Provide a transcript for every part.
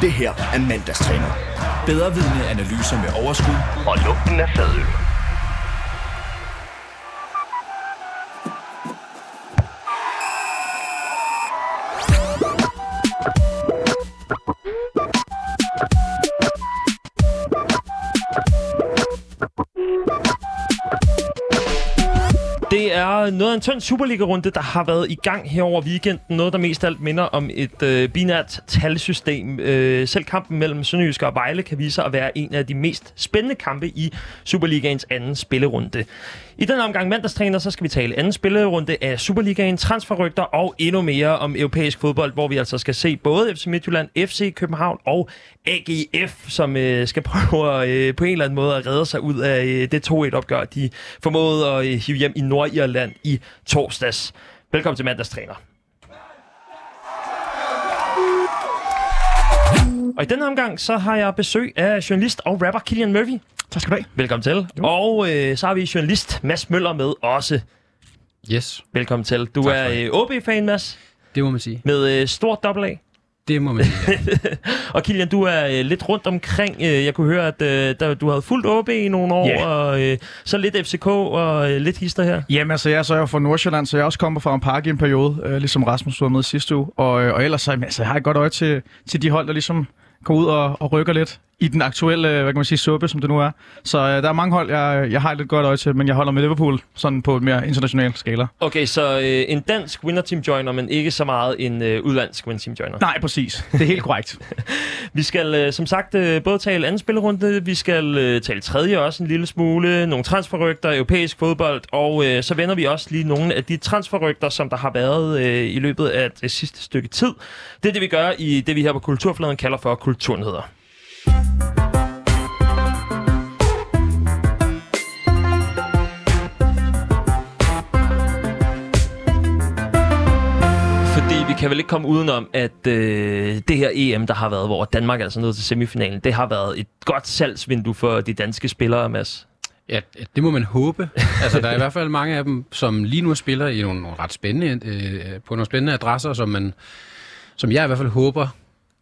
Det her er mandagstræner. Bedre vidende analyser med overskud og lugten af fadøl. Det noget af en tynd Superliga-runde, der har været i gang her over weekenden. Noget, der mest alt minder om et øh, binært talsystem. Øh, selv kampen mellem Sønderjysk og Vejle kan vise sig at være en af de mest spændende kampe i Superligaens anden spillerunde. I den omgang mandagstræner, så skal vi tale anden spillerunde af Superligaen, transferrygter og endnu mere om europæisk fodbold, hvor vi altså skal se både FC Midtjylland, FC København og AGF, som øh, skal prøve at, øh, på en eller anden måde at redde sig ud af øh, det 2-1-opgør, de formåede at øh, hive hjem i Nordirland i torsdags. Velkommen til mandagstræner. Og i denne omgang, så har jeg besøg af journalist og rapper Killian Murphy. Tak skal du have. Velkommen til. Jo. Og øh, så har vi journalist Mads Møller med også. Yes, Velkommen til. Du Tak er det. øh, OB-fan, Mads, det må man sige. med øh, stort dobbelt A. Det må man sige. ja. Og Kilian, du er øh, lidt rundt omkring. Øh, jeg kunne høre, at øh, der, du havde fulgt OB i nogle år, Ja. og øh, så lidt FCK og øh, lidt hister her. Jamen altså, jeg er så jo fra Nordsjælland, så jeg er også kommet fra en park i en periode, øh, ligesom Rasmus var med sidste uge. Og, øh, og ellers så, jamen, altså, jeg har et godt øje til, til de hold, der ligesom går ud og, og rykker lidt i den aktuelle, hvad kan man sige, suppe, som det nu er. Så øh, der er mange hold, jeg, jeg har et lidt godt øje til, men jeg holder med Liverpool, sådan på et mere international skala. Okay, så øh, en dansk winner team joiner, men ikke så meget en øh, udlandsk winner team joiner. Nej, præcis. Det er helt korrekt. Vi skal øh, som sagt øh, både tale anden spillerunde, vi skal øh, tale tredje også en lille smule, nogle transferrygter, europæisk fodbold, og øh, så vender vi også lige nogle af de transferrygter, som der har været øh, i løbet af det sidste stykke tid. Det er det, vi gør i det, vi her på Kulturfladen kalder for kulturnyheder. Kan vel ikke komme udenom, at øh, det her EM, der har været, hvor Danmark er altså nået til semifinalen, det har været et godt salgsvindue for de danske spillere, Mads. Ja, det må man håbe. Altså, der er i hvert fald mange af dem, som lige nu spiller i nogle, nogle ret spændende, øh, på nogle spændende adresser, som, man, som jeg i hvert fald håber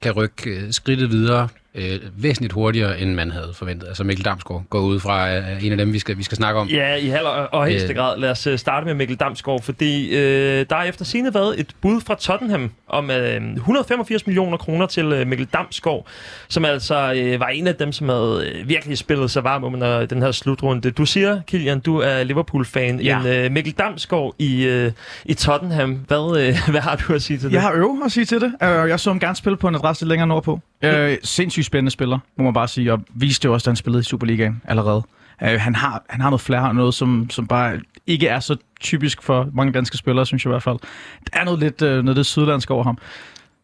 kan rykke øh, skridtet videre øh, væsentligt hurtigere, end man havde forventet. Altså Mikkel Damsgaard går ud fra øh, en af dem, vi skal, vi skal snakke om. Ja, i halv og, højeste Øh. grad. Lad os øh, starte med Mikkel Damsgaard, fordi øh, der er efter sine været et bud fra Tottenham om øh, 185 millioner kroner til øh, Mikkel Damsgaard, som altså øh, var en af dem, som havde øh, virkelig spillet sig varm under den her slutrunde. Du siger, Kilian, du er Liverpool-fan. Ja. En øh, Mikkel Damsgaard i, øh, i Tottenham. Hvad, øh, hvad har du at sige til det? Jeg har øve at sige til det. Øh, Jeg så ham gerne spille på en adresse lidt længere nordpå. Øh, sindssygt spændende spiller, må man bare sige, og viste jo også, da han spillede i Superligaen allerede. Øh, han, har, han har noget flair og noget som, som bare ikke er så typisk for mange danske spillere, synes jeg i hvert fald. Der er noget lidt, øh, noget lidt sydlandsk over ham.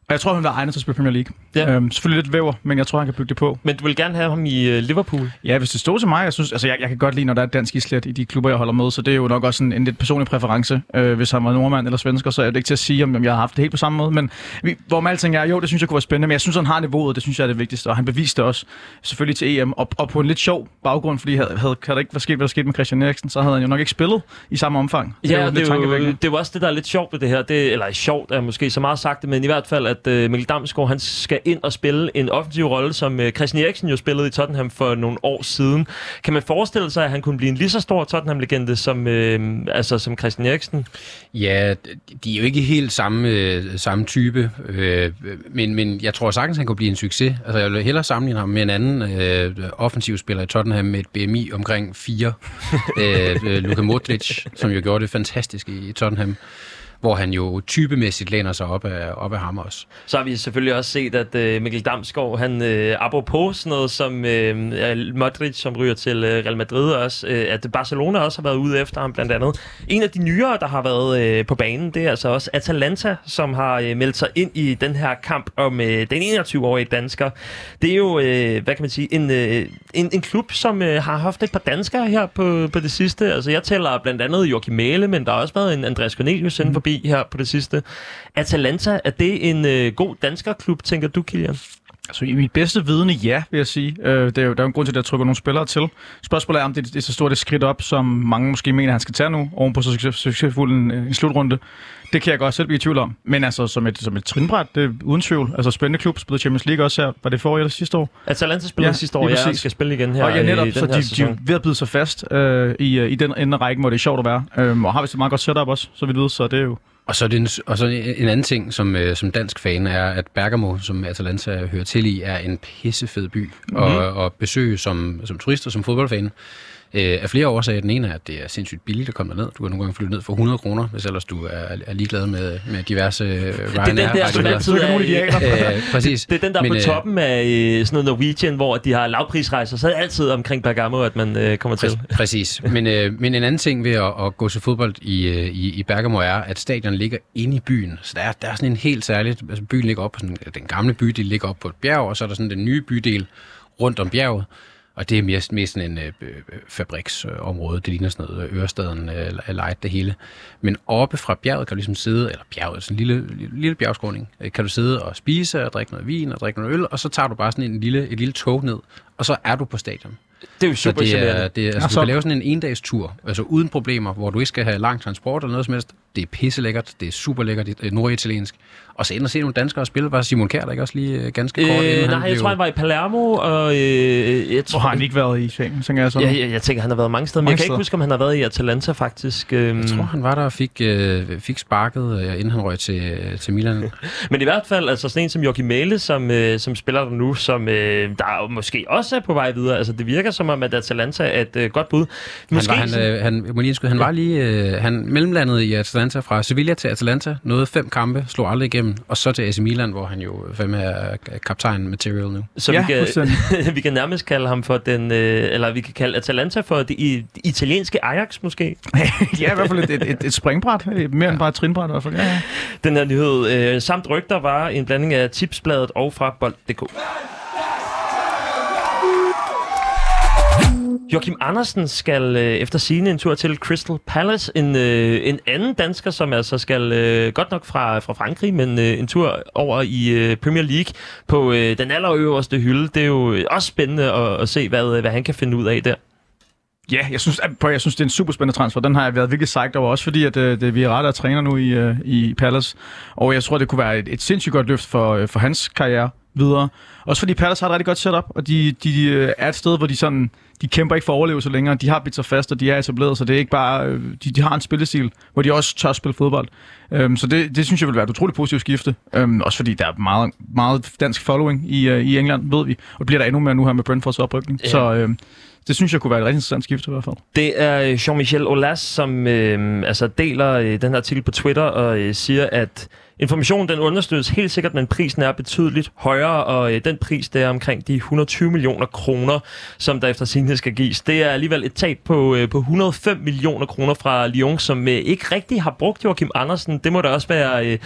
Og jeg tror, han vil egnet til at spille Premier League. Ja. Øhm, selvfølgelig lidt væver, men jeg tror, han kan bygge det på. Men du vil gerne have ham i øh, Liverpool? Ja, hvis det stod til mig, jeg synes, altså jeg, jeg kan godt lide, når der er dansk islet i de klubber, jeg holder med, så det er jo nok også en, en lidt personlig præference. Øh, hvis han var nordmand eller svensker, så er det ikke til at sige, om, om jeg har haft det helt på samme måde. Men vi, hvor med alting er, jo, det synes jeg kunne være spændende, men jeg synes, han har niveauet, det synes jeg er det vigtigste, og han beviste det også selvfølgelig til EM, og, og på en lidt sjov baggrund, fordi havde, havde, havde det ikke været sket, hvad der skete med Christian Eriksen, så havde han jo nok ikke spillet i samme omfang. Ja, jo det er, jo, det er jo også det, der er lidt sjovt ved det her. Det, eller sjovt er måske så meget sagt det, men i hvert fald, at uh, Mikkel Damsgaard, han skal ind og spille en offensiv rolle, som uh, Christian Eriksen jo spillede i Tottenham for nogle år siden. Kan man forestille sig, at han kunne blive en lige så stor Tottenham-legende som, uh, altså, som Christian Eriksen? Ja, de er jo ikke helt samme, øh, samme type, øh, men, men jeg tror sagtens, han kunne blive en succes. Altså, jeg vil hellere sammenligne ham med en anden øh, offensiv spiller i Tottenham med et BMI omkring 4. øh, øh, Luka Modric, som jo gjorde det fantastisk i Tottenham, hvor han jo typemæssigt læner sig op af, op af ham også. Så har vi selvfølgelig også set, at uh, Mikkel Damsgaard, han uh, apropos sådan noget som uh, Modric, som ryger til uh, Real Madrid også, uh, at Barcelona også har været ude efter ham blandt andet. En af de nyere, der har været uh, på banen, det er altså også Atalanta, som har uh, meldt sig ind i den her kamp om uh, den 21-årige dansker. Det er jo, uh, hvad kan man sige, en, uh, en, en klub, som uh, har haft et par danskere her på, på det sidste. Altså jeg tæller blandt andet Joachim Mæle, men der har også været en Andreas Cornelius inde forbi her på det sidste. Atalanta, er det en øh, god danskerklub, tænker du, Kilian? Altså i mit bedste vidne, ja, vil jeg sige. Øh, det er jo, der er jo en grund til, at jeg trykker nogle spillere til. Spørgsmålet er, om det, det er så stort et skridt op, som mange måske mener, han skal tage nu, oven på så succes, succesfuld en, en slutrunde. Det kan jeg godt selv blive i tvivl om. Men altså, som et, som et trinbræt, det er uden tvivl. Altså, spændende klub, spillede Champions League også her. Var det forrige eller sidste år? Atalanta spillede Ja, sidste år, ja, og skal spille igen her og ja, netop, i den så her de, de sæson. er ved at bide sig fast øh, i, øh, i den ende af rækken, hvor det er sjovt at være. Øh, og har vist et meget godt setup også, så vidt ved, så det er jo... Og så, er det en, og så en anden ting, som, øh, som dansk fan, er, at Bergamo, som Atalanta hører til i, er en pissefed by mm-hmm. og, og besøge som, som turist og som fodboldfan. Øh, af flere årsager. Den ene er, at det er sindssygt billigt at komme derned. Du kan nogle gange flytte ned for 100 kroner, hvis ellers du er, er ligeglad med, med diverse øh, Det er den der, som Ryanair. er. Øh, præcis. det er den der Men, på øh, toppen af øh, sådan noget Norwegian, hvor de har lavprisrejser, så er det altid omkring Bergamo, at man øh, kommer til. Præ- præcis. Men, øh, men en anden ting ved at, at gå til fodbold i, i, i Bergamo er, at stadion ligger inde i byen. Så der er, der er sådan en helt særligt... Altså byen ligger op på sådan, den gamle bydel ligger op på et bjerg, og så er der sådan den nye bydel rundt om bjerget. Og det er mest, mest sådan en øh, øh, fabriksområde. Det ligner sådan noget Ørestaden, øh, light det hele. Men oppe fra bjerget kan du ligesom sidde, eller bjerget, sådan en lille, lille, lille bjergskråning, øh, kan du sidde og spise og drikke noget vin og drikke noget øl, og så tager du bare sådan en lille, et lille tog ned, og så er du på stadion. Det er jo Så super det er, det er, Ja, altså, du så- kan lave sådan en endags tur, altså uden problemer, hvor du ikke skal have lang transport eller noget som helst. Det er pisselækkert, det er super lækkert, det er norditaliensk. Og så ind og se nogle danskere spille, var Simon Kjær der ikke også lige øh, ganske kort, Øh, inden nej, han jeg tror, han var i Palermo, og øh, jeg tror... Hvor har han ikke været i Italien, tænker jeg så. Ja, jeg, jeg tænker, han har været mange steder, men Mange jeg kan ikke huske, om han har været i Atalanta, faktisk. Øhm, Jeg tror, han var der og fik, øh, fik sparket, øh, inden han røg til, til Milan. Men i hvert fald, altså sådan en som Joachim Mæle, som, øh, som spiller der nu, som øh, der måske også er på vej videre. Altså, det virker som om, at Atalanta er et øh, godt bud. Måske han, var, han, øh, han, må lige indskyde, han var lige øh, han mellemlandet i Atalanta fra Sevilla til Atalanta, nåede fem kampe, slog aldrig igennem, og så til AC Milan, hvor han jo fandme er kaptajn material nu. så Ja, vi, kan, vi kan nærmest kalde ham for den, øh, eller vi kan kalde Atalanta for det, i, det italienske Ajax, måske. ja, i hvert fald et, et, et, et springbræt. Mere end bare et trinbræt i hvert fald. Ja, ja. Den her nyhed. Øh, samt rygter var en blanding af tipsbladet og fra bold.dk. Joachim Andersen skal øh, efter sine en tur til Crystal Palace. En, øh, en anden dansker, som altså skal øh, godt nok fra, fra Frankrig, men øh, en tur over i øh, Premier League på øh, den allerøverste hylde. Det er jo øh, også spændende at, at se, hvad, øh, hvad han kan finde ud af der. Ja, jeg synes, jeg synes, det er en super spændende transfer. Den har jeg været virkelig psyched over, også fordi at, øh, det, vi er ret af træner nu i, øh, i Palace. Og jeg tror, det kunne være et, et sindssygt godt løft for, øh, for hans karriere videre. Også fordi Palace har et rigtig godt setup, og de, de øh, er et sted, hvor de sådan de kæmper ikke for overlevelse længere. De har bidt sig fast, og de er etableret, så det er ikke bare... øh, De, de har en spillestil, hvor de også tør spille fodbold. Um, så det, det synes jeg vil være et utroligt positivt skifte. Um, også fordi der er meget, meget dansk following i, uh, i England, ved vi. Og det bliver der endnu mere nu her med Brentfords oprykning. Ja. Så um, det synes jeg kunne være et rigtig interessant skifte i hvert fald. Det er øh, Jean-Michel Aulas, som øh, altså deler øh, den her artikel på Twitter og øh, siger, at informationen den understøttes helt sikkert, men prisen er betydeligt højere, og øh, den pris det er omkring de 120 millioner kroner, som der efter sigende skal gives. Det er alligevel et tab på, øh, på 105 millioner kroner fra Lyon, som øh, ikke rigtig har brugt Joachim Andersen. Det må da også være øh,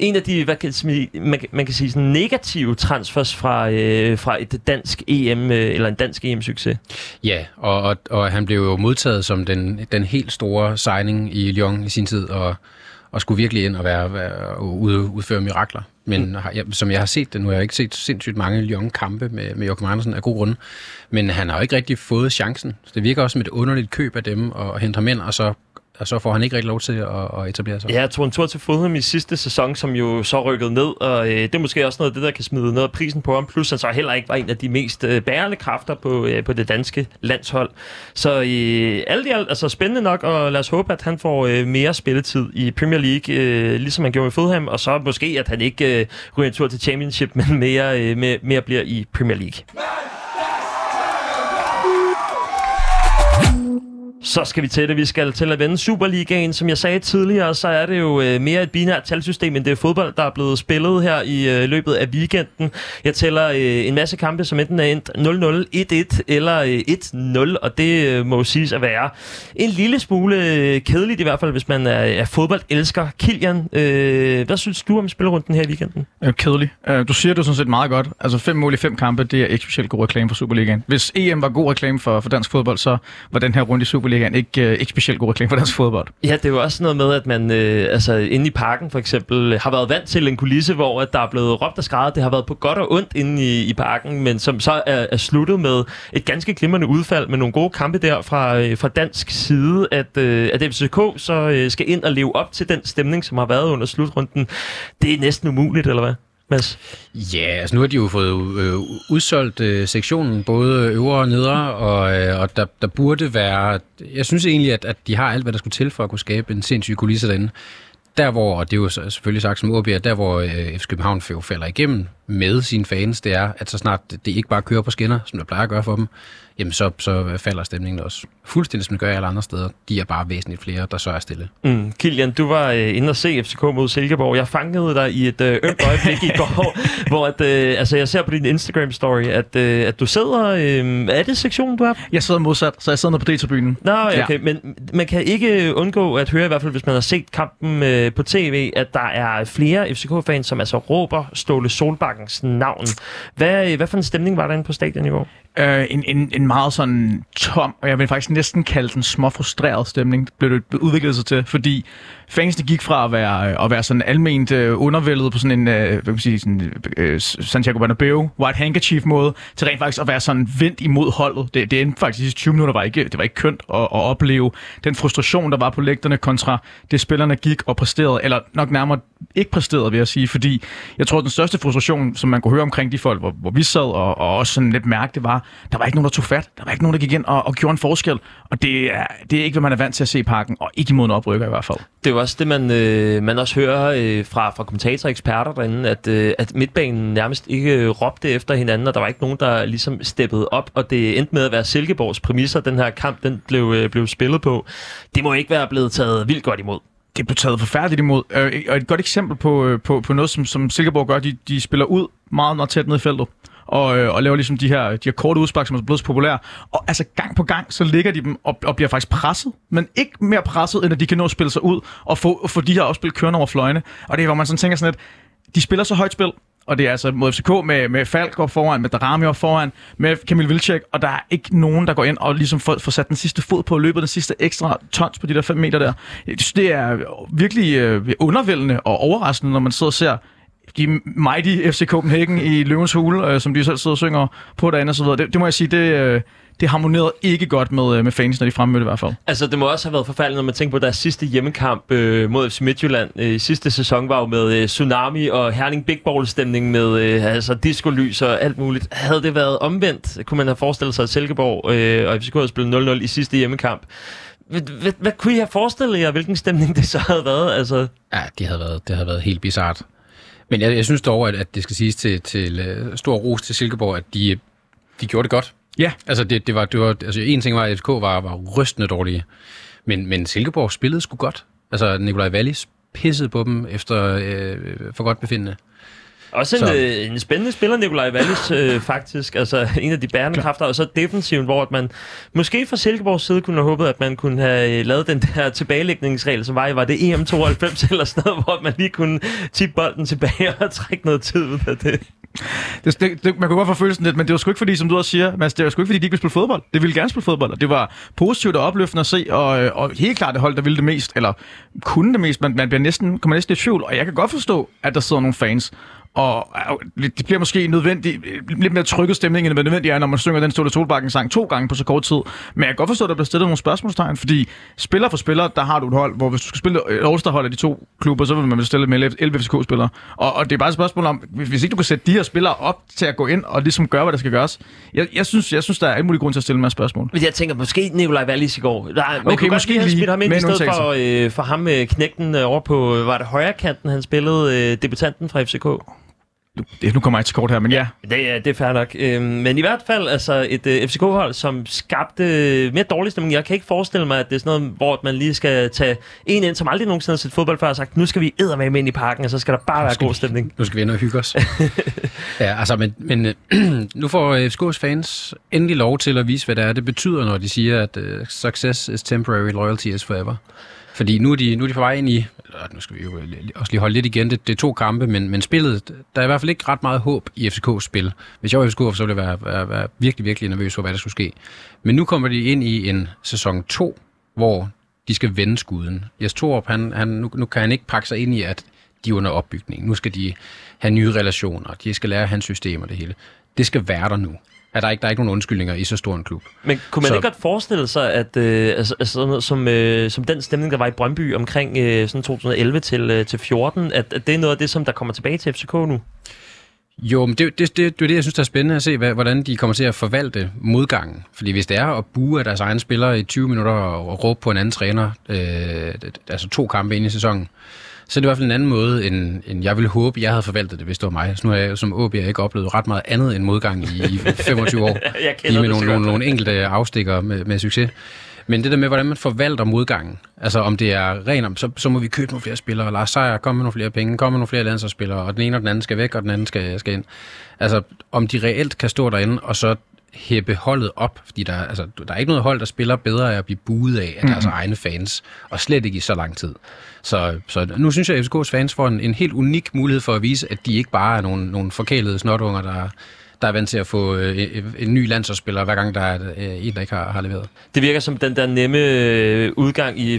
en af de, hvad kan, man, kan- man kan sige, sådan negative transfers fra, øh, fra et dansk EM, øh, eller en dansk EM-succes. Ja, og, og, og han blev jo modtaget som den, den helt store signing i Lyon i sin tid, og, og skulle virkelig ind og være, være ude, udføre mirakler. Men mm. jeg, som jeg har set det, nu har jeg ikke set sindssygt mange Lyon-kampe med, med Joachim Andersen af god grunde, men han har jo ikke rigtig fået chancen. Så det virker også som et underligt køb af dem at hente ham ind, og så, og så får han ikke rigtig lov til at, at etablere sig. Ja, jeg tog en tur til Fulham i sidste sæson, som jo så rykkede ned, og øh, det er måske også noget af det, der kan smide noget af prisen på ham, plus han så heller ikke var en af de mest øh, bærende kræfter på, øh, på det danske landshold. Så øh, alt i alt, altså spændende nok, og lad os håbe, at han får øh, mere spilletid i Premier League, øh, ligesom han gjorde i Fulham, og så måske, at han ikke øh, ryger en tur til Championship, men mere, øh, mere, mere bliver i Premier League. Så skal vi til det. Vi skal til at vende Superligaen. Som jeg sagde tidligere, så er det jo øh, mere et binært talsystem, end det er fodbold, der er blevet spillet her i øh, løbet af weekenden. Jeg tæller øh, en masse kampe, som enten er endt 0-0, 1-1 eller øh, 1-0, og det øh, må jo siges at være en lille smule øh, kedeligt, i hvert fald hvis man er, er fodboldelsker. Kilian, øh, hvad synes du om spillerunden her i weekenden? Øh, kedelig. Øh, du siger det sådan set meget godt. Altså fem mål i fem kampe, det er ikke specielt god reklame for Superligaen. Hvis EM var god reklame for, for dansk fodbold, så var den her runde i Superligaen Superligaen ikke, øh, ikke specielt god reklame for deres fodbold. Ja, det er jo også noget med, at man øh, altså, inde i parken for eksempel øh, har været vant til en kulisse, hvor at der er blevet råbt og skrevet. Det har været på godt og ondt inde i, i parken, men som så er, er sluttet med et ganske glimrende udfald med nogle gode kampe der fra, øh, fra dansk side, at, øh, at FCK så øh, skal ind og leve op til den stemning, som har været under slutrunden. Det er næsten umuligt, eller hvad? Mads? Ja, altså nu har de jo fået øh, udsolgt øh, sektionen, både øvre og nedre, og, øh, og der, der burde være... Jeg synes egentlig, at, at de har alt, hvad der skulle til for at kunne skabe en sindssyg kulisse derinde. Der hvor, og det er jo selvfølgelig sagt som OB, der hvor øh, FC København falder igennem med sine fans, det er, at så snart det ikke bare kører på skinner, som det plejer at gøre for dem, jamen så, så falder stemningen også fuldstændig, som det gør i alle andre steder. De er bare væsentligt flere, der så er stille. Mm. Kilian, du var øh, inde og se FCK mod Silkeborg. Jeg fangede dig i et øh, ømt øjeblik i går, hvor at, øh, altså, jeg ser på din Instagram-story, at, øh, at du sidder... Øh, er det sektionen, du er på? Jeg sidder modsat, så jeg sidder nede på D-tribunen. Nå, okay, Ja. men man kan ikke undgå at høre, i hvert fald hvis man har set kampen øh, på tv, at der er flere FCK-fans, som altså råber Ståle Solbakkens navn. Hvad, øh, hvad for en stemning var der inde på stadion i går? Øh, en, en, en meget sådan tom, og jeg vil faktisk næsten kalde den småfrustreret stemning, blev det udviklet sig til, fordi fængslet gik fra at være, øh, at være sådan alment øh, undervældet på sådan en, øh, hvad kan man sige, sådan, øh, Santiago Bernabeu, white handkerchief måde, til rent faktisk at være sådan vendt imod holdet. Det, det endte faktisk i 20 minutter, var ikke, det var ikke kønt at, at opleve den frustration, der var på lægterne kontra det spillerne gik og præsterede, eller nok nærmere ikke præsterede, vil jeg sige, fordi jeg tror, at den største frustration, som man kunne høre omkring de folk, hvor, hvor vi sad og, og også sådan lidt mærke, det var, der var ikke nogen, der tog fat. Der var ikke nogen, der gik ind og, og gjorde en forskel. Og det er, det er ikke, hvad man er vant til at se i parken, og ikke imod en oprykker i hvert fald. Det er jo også det, man, øh, man også hører øh, fra, fra kommentatorer og eksperter derinde, at, øh, at midtbanen nærmest ikke øh, råbte efter hinanden, og der var ikke nogen, der ligesom steppede op, og det endte med at være Silkeborgs præmisser, den her kamp, den blev, øh, blev spillet på. Det må ikke være blevet taget vildt godt imod. det blev taget forfærdeligt imod. Øh, og et godt eksempel på, øh, på, på noget, som, som Silkeborg gør, de, de spiller ud meget, meget tæt ned i feltet. Og, øh, og laver ligesom de her, de her korte udspark, som er blevet så populære. Og altså gang på gang, så ligger de dem og, og bliver faktisk presset. Men ikke mere presset, end at de kan nå at spille sig ud og få, få de her opspil kørende over fløjene. Og det er, hvor man sådan tænker sådan lidt, de spiller så højt spil, og det er altså mod FCK med, med Falk op foran, med Darami op foran, med Kamil Vilcek, og der er ikke nogen, der går ind og ligesom får, får sat den sidste fod på løbet, den sidste ekstra tons på de der 5 meter der. Det er virkelig øh, undervældende og overraskende, når man sidder og ser de mighty FC Copenhagen i Løvens Hule, øh, som de selv sidder og synger på derinde og så videre. Det, det må jeg sige, det, øh, det harmonerede ikke godt med, øh, med fans, når de fremmødte i hvert fald. Altså, det må også have været forfærdeligt, når man tænker på deres sidste hjemmekamp øh, mod FC Midtjylland. Øh, sidste sæson var jo med øh, Tsunami og Herning Big Ball-stemning med øh, altså disco-lys og alt muligt. Havde det været omvendt, kunne man have forestillet sig, at Silkeborg øh, og FCK havde spillet 0-0 i sidste hjemmekamp. Hvad, hvad, hvad kunne I have forestillet jer, hvilken stemning det så havde været? Altså, Ja, det havde været, det havde været helt bizart. Men jeg, jeg synes dog, at, at det skal siges til, til uh, stor ros til Silkeborg, at de, de gjorde det godt. Ja. Altså, det, det var, det var, altså en ting var, at FCK var, var rystende dårlige. Men, men Silkeborg spillede sgu godt. Altså, Nikolaj Wallis pissede på dem efter øh, for godt befindende. Også en, Så- øh, en spændende spiller, Nikolaj Wallis, øh, faktisk. Altså, en af de bærende kræfter. Og så defensiven, hvor at man måske fra Silkeborgs side kunne have håbet, at man kunne have øh, lavet den der tilbagelægningsregel, som var var det E EM92 eller sådan noget, hvor man lige kunne tippe bolden tilbage og trække noget tid ud af det. Det, det, det, man kunne godt få følelsen lidt, men det var sgu ikke fordi, som du også siger, Mads, det var sgu ikke fordi, de ikke ville spille fodbold. Det ville gerne spille fodbold, og det var positivt og opløftende at se, og, øh, og helt klart det hold, der ville det mest, eller kunne det mest. Man, man bliver næsten, kommer næsten i tvivl, og jeg kan godt forstå, at der sidder nogle fans, og det bliver måske nødvendigt, lidt mere trykket stemning, end det nødvendigt er, når man synger den Ståle Solbakken sang to gange på så kort tid. Men jeg kan godt forstå, at der bliver stillet nogle spørgsmålstegn, fordi spiller for spiller, der har du et hold, hvor hvis du skal spille et all af de to klubber, så vil man stille med 11 FCK-spillere. Og, og, det er bare et spørgsmål om, hvis ikke du kan sætte de her spillere op til at gå ind og ligesom gøre, hvad der skal gøres. Jeg, jeg, synes, jeg synes, der er alle mulige grunde til at stille en masse spørgsmål. Men jeg tænker, måske Nikolaj Wallis i går. Der, man Okay, kunne måske lige have smidt ham ind med i en stedet for, øh, for ham øh, knægten øh, over på, var det højre kanten, han spillede øh, debutanten fra FCK. Det, nu kommer jeg til kort her, men ja. Det, er- det er fair nok. Øhm, men i hvert fald altså et øh, FCK-hold, som skabte øh, mere dårlig stemning. Jeg kan ikke forestille mig, at det er sådan noget, hvor man lige skal tage en ind, som aldrig nogensinde har set fodbold før, og sagt, nu skal vi eddermame ind i parken, og så skal der bare være god vi- stemning. Nu skal vi ind og hygge os. ja, altså, men, men øh, nu får øh, FCK's fans endelig lov til at vise, hvad det er, det betyder, når de siger, at uh, success is temporary, loyalty is forever. Fordi nu er, de, nu er de på vej ind i, nu skal vi jo også lige holde lidt igen, det, det er to kampe, men, men spillet, der er i hvert fald ikke ret meget håb i FCK's spil. Hvis jeg var FCK, så ville jeg være, være, være virkelig, virkelig nervøs for, hvad der skulle ske. Men nu kommer de ind i en sæson 2, hvor de skal vende skuden. Jes Torup, han, han, nu, nu kan han ikke pakke sig ind i, at de er under opbygning. Nu skal de have nye relationer, de skal lære hans system og det hele. Det skal være der nu. Er der, ikke, der er ikke nogen undskyldninger i så stor en klub. Men kunne man Så- ikke godt forestille sig, at øh, altså, altså, sådan noget som, øh, som den stemning, der var i Brøndby omkring øh, sådan 2011 til, øh, til 14, at, at det er noget af det, som der kommer tilbage til FCK nu? Jo, men det, det, det, det er det, jeg synes, der er spændende at se, hvad, hvordan de kommer til at forvalte modgangen. Fordi hvis det er at bue af deres egne spillere i 20 minutter og, og råbe på en anden træner, øh, altså to kampe ind i sæsonen, så er det i hvert fald en anden måde, end, end jeg ville håbe, jeg havde forvaltet det, hvis det var mig. Så nu har jeg som OB ikke oplevet ret meget andet end modgang i, i 25 år. Jeg kender med det nogle, nogle, nogle enkelte afstikker med, med succes. Men det der med, hvordan man forvalter modgangen, altså om det er ren, så, så må vi købe nogle flere spillere. Lars Seier, kom med nogle flere penge, kom med nogle flere landsholdsspillere, og den ene og den anden skal væk, og den anden skal, skal ind. Altså, om de reelt kan stå derinde, og så hæppe holdet op, fordi der, er- altså, der er ikke noget hold, der spiller bedre af at blive buet af af deres egne fans, og slet ikke i så lang tid. Så, så nu synes jeg, at FCK's fans får en, en helt unik mulighed for at vise, at de ikke bare er nogle, nogle forkælede snotunger, der, der er vant til at få øh, en, ny landsholdsspiller, hver gang der er øh, en, der ikke har, har leveret. Det virker som den der nemme øh, udgang i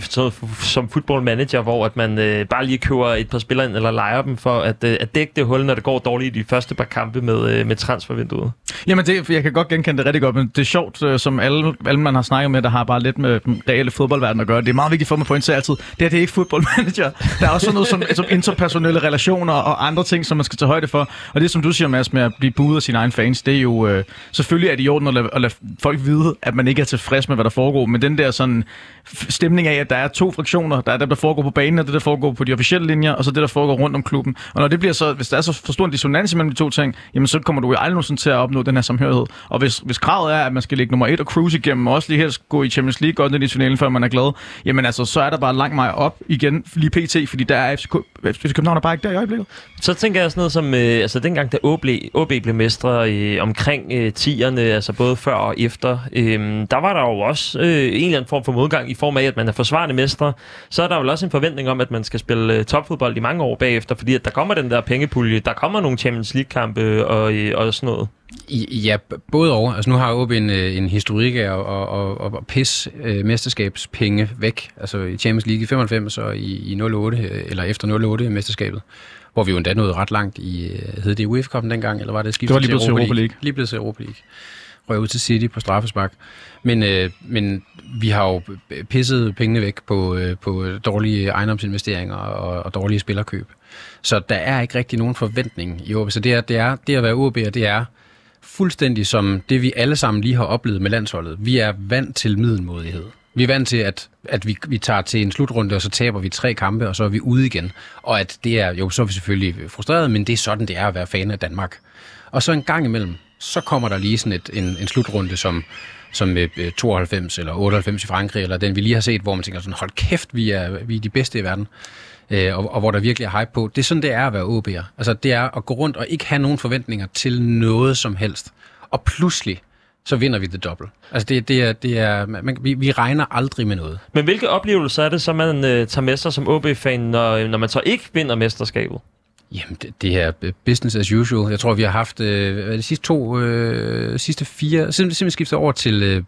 som football manager, hvor at man øh, bare lige køber et par spillere ind eller leger dem for at, øh, at dække det hul, når det går dårligt i de første par kampe med, øh, med transfervinduet. Jamen, det, jeg kan godt genkende det rigtig godt, men det er sjovt, øh, som alle, alle man har snakket med, der har bare lidt med den reelle fodboldverden at gøre. Det er meget vigtigt for mig at pointere altid. Det her det er ikke fodboldmanager. Der er også sådan noget som, som interpersonelle relationer og andre ting, som man skal tage højde for. Og det, som du siger, Mads, med at blive buet af sine egne fans, det er jo... Øh, selvfølgelig er det i orden at lade, at lade folk vide, at man ikke er tilfreds med, hvad der foregår. Men den der sådan stemning af, at der er to fraktioner. Der er det, der foregår på banen, og det, der foregår på de officielle linjer, og så det, der foregår rundt om klubben. Og når det bliver så, hvis der er så for stor en dissonans mellem de to ting, jamen så kommer du jo aldrig nogensinde til at opnå den her samhørighed. Og hvis, hvis kravet er, at man skal ligge nummer et og cruise igennem, og også lige helst gå i Champions League godt ned i finalen, før man er glad, jamen altså, så er der bare langt vej op igen, lige pt, fordi der er FCK, FC København er bare ikke der i øjeblikket. Så tænker jeg sådan noget som, øh, altså dengang da OB, OB blev mestre øh, omkring øh, 10'erne, altså både før og efter, øh, der var der jo også øh, en eller anden form for modgang i form af, at man er forsvarende mestre. Så er der vel også en forventning om, at man skal spille øh, topfodbold i mange år bagefter, fordi at der kommer den der pengepulje, der kommer nogle Champions League-kampe øh, og, øh, og sådan noget. I- Ja, både over. Altså nu har OB en, øh, en historik af at, at, at, at pisse øh, mesterskabspenge væk. Altså i Champions League i 95 og i, i 08, øh, eller efter 08 mesterskabet. Hvor vi jo endda nåede ret langt i, hed det UEFA Cup'en dengang, eller var det skiftet Det var lige blevet til Europa League. Lige blevet til Europa League. Røg ud til City på straffespark. Men, øh, men vi har jo pisset pengene væk på, øh, på dårlige ejendomsinvesteringer og, og dårlige spillerkøb. Så der er ikke rigtig nogen forventning i OB. Så det, er, det, er, det at være OB'er, det er fuldstændig som det, vi alle sammen lige har oplevet med landsholdet. Vi er vant til middelmodighed. Vi er vant til, at, at vi, vi tager til en slutrunde, og så taber vi tre kampe, og så er vi ude igen. Og at det er, jo, så er vi selvfølgelig frustreret, men det er sådan, det er at være fan af Danmark. Og så en gang imellem, så kommer der lige sådan et, en, en slutrunde, som, som øh, øh, 92 eller 98 i Frankrig, eller den vi lige har set, hvor man tænker sådan, hold kæft, vi er, vi er de bedste i verden. Øh, og, og hvor der virkelig er hype på. Det er sådan, det er at være OB'er. Altså, det er at gå rundt og ikke have nogen forventninger til noget som helst. Og pludselig, så vinder vi det dobbelt. Altså, det, det er, det er, man, vi, vi regner aldrig med noget. Men hvilke oplevelser er det, så man øh, tager med sig som OB-fan, når, når man så ikke vinder mesterskabet? Jamen, det, det her øh, business as usual. Jeg tror, vi har haft øh, er de sidste to, øh, sidste fire, vi simpelthen skiftet over til øh,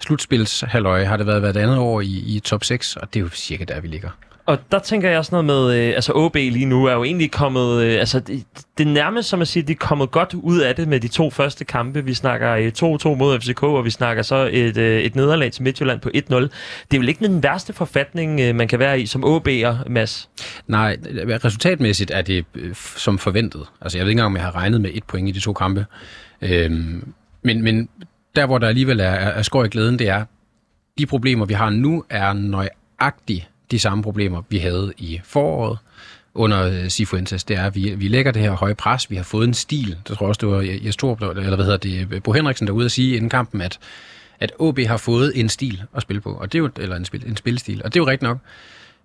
slutspilshalløj, har det været hvert andet år i, i top 6, og det er jo cirka der, vi ligger. Og der tænker jeg også noget med, øh, altså OB lige nu er jo egentlig kommet, øh, altså det, det er nærmest som at sige, at de er kommet godt ud af det med de to første kampe. Vi snakker øh, 2-2 mod FCK, og vi snakker så et, øh, et nederlag til Midtjylland på 1-0. Det er vel ikke den værste forfatning, øh, man kan være i som OB'er, Mads? Nej, resultatmæssigt er det øh, som forventet. Altså, jeg ved ikke engang, om jeg har regnet med et point i de to kampe. Øh, men, men der, hvor der alligevel er, er, er skår i glæden, det er, de problemer, vi har nu, er nøjagtigt de samme problemer, vi havde i foråret under øh, Sifuentes. Det er, at vi, vi lægger det her høje pres. Vi har fået en stil. Det tror jeg også, det var Jes Torup, eller hvad hedder det, Bo Henriksen derude at sige inden kampen, at, at OB har fået en stil at spille på, og det er jo, eller en, spil, en spillestil, og det er jo rigtigt nok.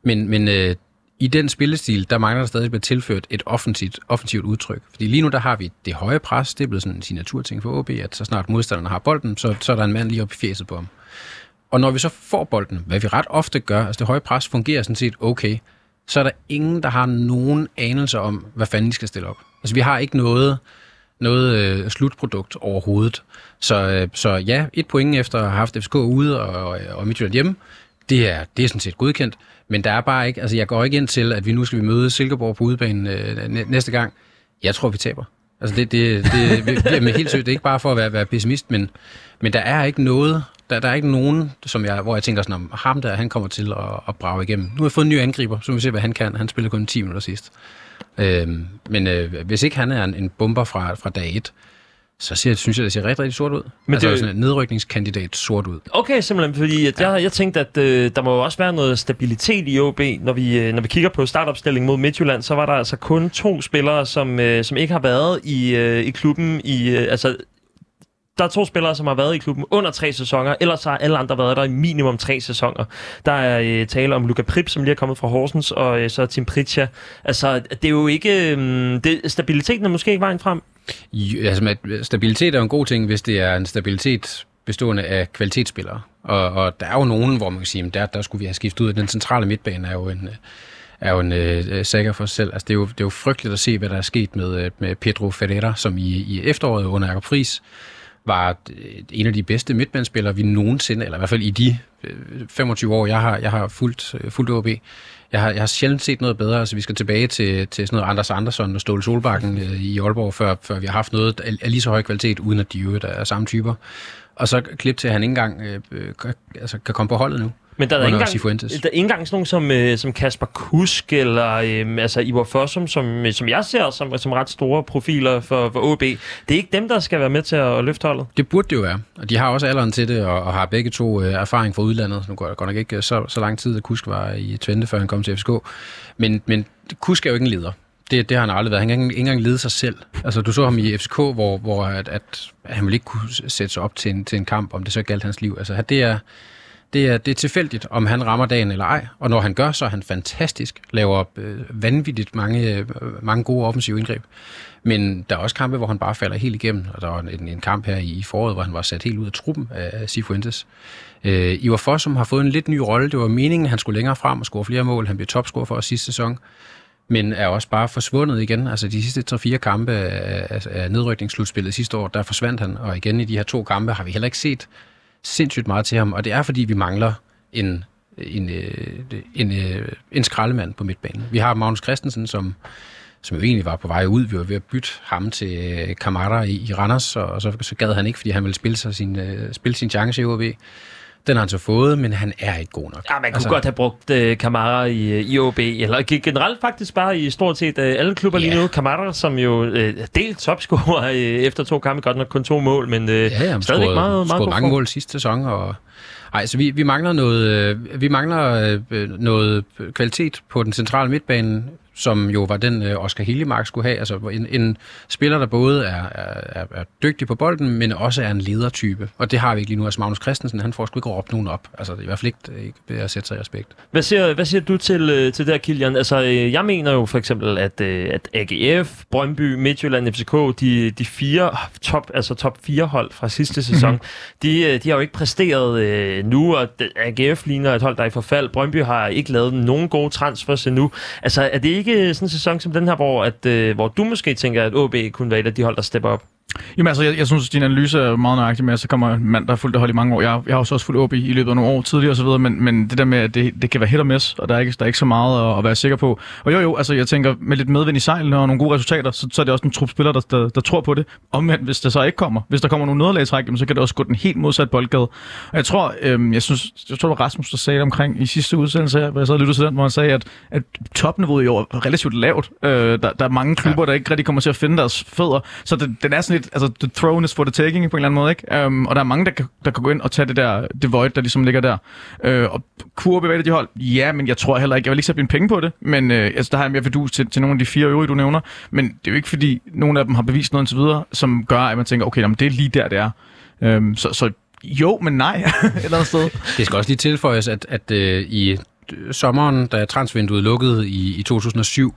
Men, men øh, i den spillestil, der mangler der stadig at blive tilført et offensivt, offensivt udtryk. Fordi lige nu, der har vi det høje pres. Det er blevet sådan en signaturting for OB, at så snart modstanderne har bolden, så, så er der en mand lige oppe i fjeset på ham. Og når vi så får bolden, hvad vi ret ofte gør, altså det høje pres fungerer sådan set okay, så er der ingen, der har nogen anelse om, hvad fanden de skal stille op. Altså vi har ikke noget, noget øh, slutprodukt overhovedet. Så, øh, så ja, et point efter at have haft FCK ude og, og Midtjylland hjemme, det er, det er sådan set godkendt. Men der er bare ikke, altså jeg går ikke ind til, at vi nu skal vi møde Silkeborg på udebanen øh, næste gang. Jeg tror, vi taber. Altså det, det, det, det er helt sødt. Det er ikke bare for at være, være pessimist, men, men der er ikke noget, der, der er ikke nogen, som jeg, hvor jeg tænker sådan om, ham der, han kommer til at, at brage igennem. Nu har jeg fået en ny angriber, så vi se, hvad han kan. Han spillede kun 10 minutter sidst. Øhm, men øh, hvis ikke han er en, en bomber fra, fra dag 1, så ser, synes jeg, det ser rigtig, rigtig sort ud. Men altså det, sådan en nedrykningskandidat sort ud. Okay, simpelthen, fordi at ja. jeg, jeg tænkte, at øh, der må jo også være noget stabilitet i OB. Når vi, øh, når vi kigger på startopstillingen mod Midtjylland, så var der altså kun to spillere, som, øh, som ikke har været i, øh, i klubben i... Øh, altså, der er to spillere, som har været i klubben under tre sæsoner, ellers har alle andre været der i minimum tre sæsoner. Der er øh, tale om Luka Prip, som lige er kommet fra Horsens, og øh, så Tim Pritja. Altså, det er jo ikke... Øh, det, stabiliteten er måske ikke vejen frem. Jo, altså, øh, stabilitet er en god ting, hvis det er en stabilitet bestående af kvalitetsspillere. Og, og der er jo nogen, hvor man kan sige, at der, der skulle vi have skiftet ud. Den centrale midtbane er jo en, øh, er jo en øh, øh sækker for sig selv. Altså, det, er jo, det er jo frygteligt at se, hvad der er sket med, med Pedro Ferreira, som i, i efteråret under Jacob Friis var en af de bedste midtbanespillere, vi nogensinde, eller i hvert fald i de 25 øh, år, jeg har, jeg har fulgt, øh, fulgt OB, jeg har, jeg har sjældent set noget bedre. Altså, vi skal tilbage til, til sådan noget Anders Andersson og Ståle Solbakken øh, i Aalborg, før, før vi har haft noget af lige så høj kvalitet, uden at de jo er samme typer. Og så klip til, at han ikke engang øh, kan, altså, kan komme på holdet nu. Men der er, ikke engang, der er ikke engang sådan nogen som, øh, som Kasper Kusk eller øh, altså Ivor Fossum, som, som jeg ser som, som ret store profiler for, for OB. Det er ikke dem, der skal være med til at løfte holdet? Det burde det jo være. Og de har også alderen til det, og, og har begge to øh, erfaring fra udlandet. Nu går det godt nok ikke så, så lang tid, at Kusk var i Twente, før han kom til FSK. Men, men Kusk er jo ikke en leder. Det, det har han aldrig været. Han kan ikke engang lede sig selv. Altså, du så ham i FCK, hvor, hvor at, at han ville ikke kunne sætte sig op til en, til en kamp, om det så galt hans liv. Altså, det er, det er, det er tilfældigt, om han rammer dagen eller ej. Og når han gør, så er han fantastisk. Laver øh, vanvittigt mange, øh, mange gode offensive indgreb. Men der er også kampe, hvor han bare falder helt igennem. Og der var en, en kamp her i foråret, hvor han var sat helt ud af truppen af Sifuentes. Øh, Ivar Foss, som har fået en lidt ny rolle. Det var meningen, at han skulle længere frem og score flere mål. Han blev topscorer for os sidste sæson men er også bare forsvundet igen. Altså de sidste 3-4 kampe af nedrykningsslutspillet sidste år, der forsvandt han, og igen i de her to kampe har vi heller ikke set sindssygt meget til ham, og det er fordi, vi mangler en, en, øh, en, en, en skraldemand på midtbanen. Vi har Magnus Christensen, som, som jo egentlig var på vej ud. Vi var ved at bytte ham til øh, Kamara i, i Randers, og så, så gad han ikke, fordi han ville spille, sig sin, spille sin chance i OB. Den har han så fået, men han er ikke god nok. Ja, man kunne altså, godt have brugt uh, Kamara i, i OB, eller generelt faktisk bare i stort set uh, alle klubber yeah. lige nu. Kamara, som jo uh, delt topscorer uh, efter to kampe, godt nok kun to mål, men uh, ja, ja, stadigvæk scorede, meget, meget god mange mål sidste sæson, og ej, så vi, vi mangler noget, øh, vi mangler øh, noget kvalitet på den centrale midtbane som jo var den øh, Oscar Hillemark skulle have. Altså en, en spiller, der både er, er, er dygtig på bolden, men også er en ledertype. Og det har vi ikke lige nu. Altså Magnus Christensen, han får sgu ikke råbt nogen op. Altså i hvert fald ikke, ikke ved at sætte sig i respekt. Hvad siger, hvad siger du til, øh, til det her, Kilian? Altså jeg mener jo for eksempel, at, øh, at AGF, Brøndby, Midtjylland, FCK, de, de fire top, altså top fire hold fra sidste sæson, mhm. de, de har jo ikke præsteret øh, nu, og AGF ligner et hold, der er i forfald. Brøndby har ikke lavet nogen gode transfers endnu. Altså er det ikke ikke sådan en sæson som den her, hvor, at, øh, hvor du måske tænker, at OB kunne være et af de hold, der stepper op? Jamen altså, jeg, jeg synes, din analyse er meget nøjagtig med, at så kommer en mand, der har fulgt det hold i mange år. Jeg, jeg har også, fulgt OB i løbet af nogle år tidligere osv., men, men det der med, at det, det kan være hit og miss, og der er ikke, der er ikke så meget at, at være sikker på. Og jo jo, altså jeg tænker, med lidt medvind i sejlene og nogle gode resultater, så, så er det også en trup spiller, der, der, der tror på det. Omvendt, hvis det så ikke kommer, hvis der kommer nogle nederlagtræk, så kan det også gå den helt modsatte boldgade. Og jeg tror, øhm, jeg synes, jeg tror, det var Rasmus, der sagde det omkring i sidste udsendelse, hvor jeg så lyttede til den, hvor han sagde, at, at topniveauet i år er relativt lavt. Øh, der, der er mange klubber, ja. der ikke rigtig kommer til at finde deres fødder. Så det, den er sådan lidt, altså, the throne is for the taking på en eller anden måde, ikke? Um, og der er mange, der kan, der kan gå ind og tage det der, det void, der ligesom ligger der. Uh, og kurve bevæger de hold? Ja, men jeg tror heller ikke, jeg vil ikke sætte mine penge på det, men uh, altså, der har jeg mere fedus til, til nogle af de fire øvrige, du nævner. Men det er jo ikke, fordi nogen af dem har bevist noget indtil videre, som gør, at man tænker, okay, jamen, det er lige der, det er. Um, så, så jo, men nej, et eller andet sted. Det skal også lige tilføjes, at, at uh, i sommeren, da transvinduet lukkede i, i 2007,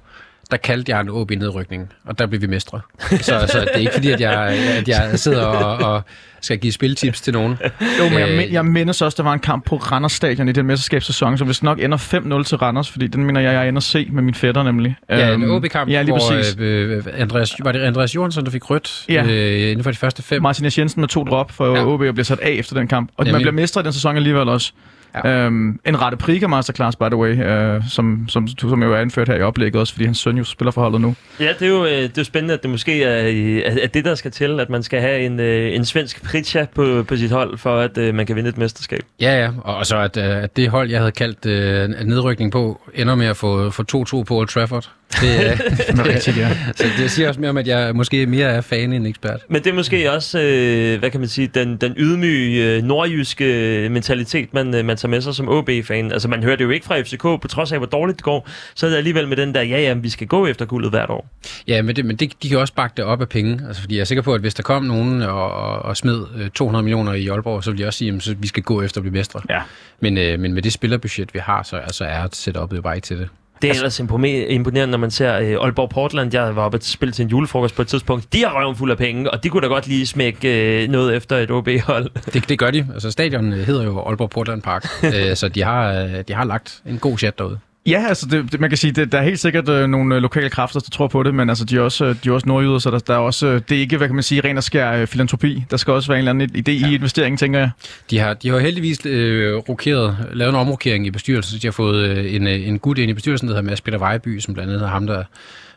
der kaldte jeg en OB nedrykning, og der blev vi mestre. Så, så det er ikke fordi, at jeg, at jeg sidder og, og skal give spiltips til nogen. Jo, men jeg, Øh, jeg mindes også, der var en kamp på Randers Stadion i den mesterskabssæson, som hvis nok ender 5-0 til Randers, fordi den mener jeg, jeg ender se med min fætter nemlig. Ja, en Øhm, OB-kamp, Ja, lige præcis. hvor øh, øh, Andreas, var det Andreas Jørgensen, der fik rødt Ja. øh, inden for de første fem. Martin. Jensen med to drop for Ja. OB og bliver sat af efter den kamp. Og Nemlig. man bliver mestre i den sæson alligevel også. Ja. Øhm, en rette Priga Masterclass, by the way, øh, som, som, som jo er anført her i oplægget også, fordi hans søn jo spiller for holdet nu. Ja, det er jo, øh, det er jo spændende, at det måske er, øh, er det, der skal til, at man skal have en, øh, en svensk pritja på, på sit hold, for at øh, man kan vinde et mesterskab. Ja, ja, og og så at, øh, at det hold, jeg havde kaldt øh, en nedrykning på, ender med at få, få 2-2 på Old Trafford. Det, øh, Det er rigtigt, ja. så det siger også mere om, at jeg måske mere er fan end ekspert. Men det er måske også, øh, hvad kan man sige, den, den ydmyge øh, nordjyske mentalitet, man, øh, man tager med sig som OB-fan. Altså, man hører det jo ikke fra FCK, på trods af, hvor dårligt det går, så er det alligevel med den der, ja, ja, vi skal gå efter guldet hvert år. Ja, men, det, men det, de kan også bakke det op af penge. Altså, fordi jeg er sikker på, at hvis der kom nogen og, og, og smed øh, 200 millioner i Aalborg, så vil de også sige, at vi skal gå efter at blive mestre. Ja. Men, øh, men med det spillerbudget, vi har, så altså, er setupet jo bare ikke til det. Det er ellers impone- imponerende, når man ser øh, Aalborg Portland. Jeg var oppe at spille til en julefrokost på et tidspunkt. De har røven fuld af penge, og de kunne da godt lige smække øh, noget efter et OB-hold. Det, det gør de. Altså, stadion øh, hedder jo Aalborg Portland Park, øh, så de har, øh, de har lagt en god chat derude. Ja, altså det, det, man kan sige, det, der er helt sikkert øh, nogle øh, lokale kræfter, der tror på det, men altså, de er også, øh, de er også nordjyder, så der, der er også, øh, det er ikke, hvad kan man sige, ren og skær øh, filantropi. Der skal også være en eller anden idé ja. i investeringen, tænker jeg. De har, de har heldigvis øh, rokeret, lavet en omrokering i bestyrelsen, så de har fået øh, en, øh, en gut ind i bestyrelsen, der hedder Mads Peter Vejby, som blandt andet er ham, der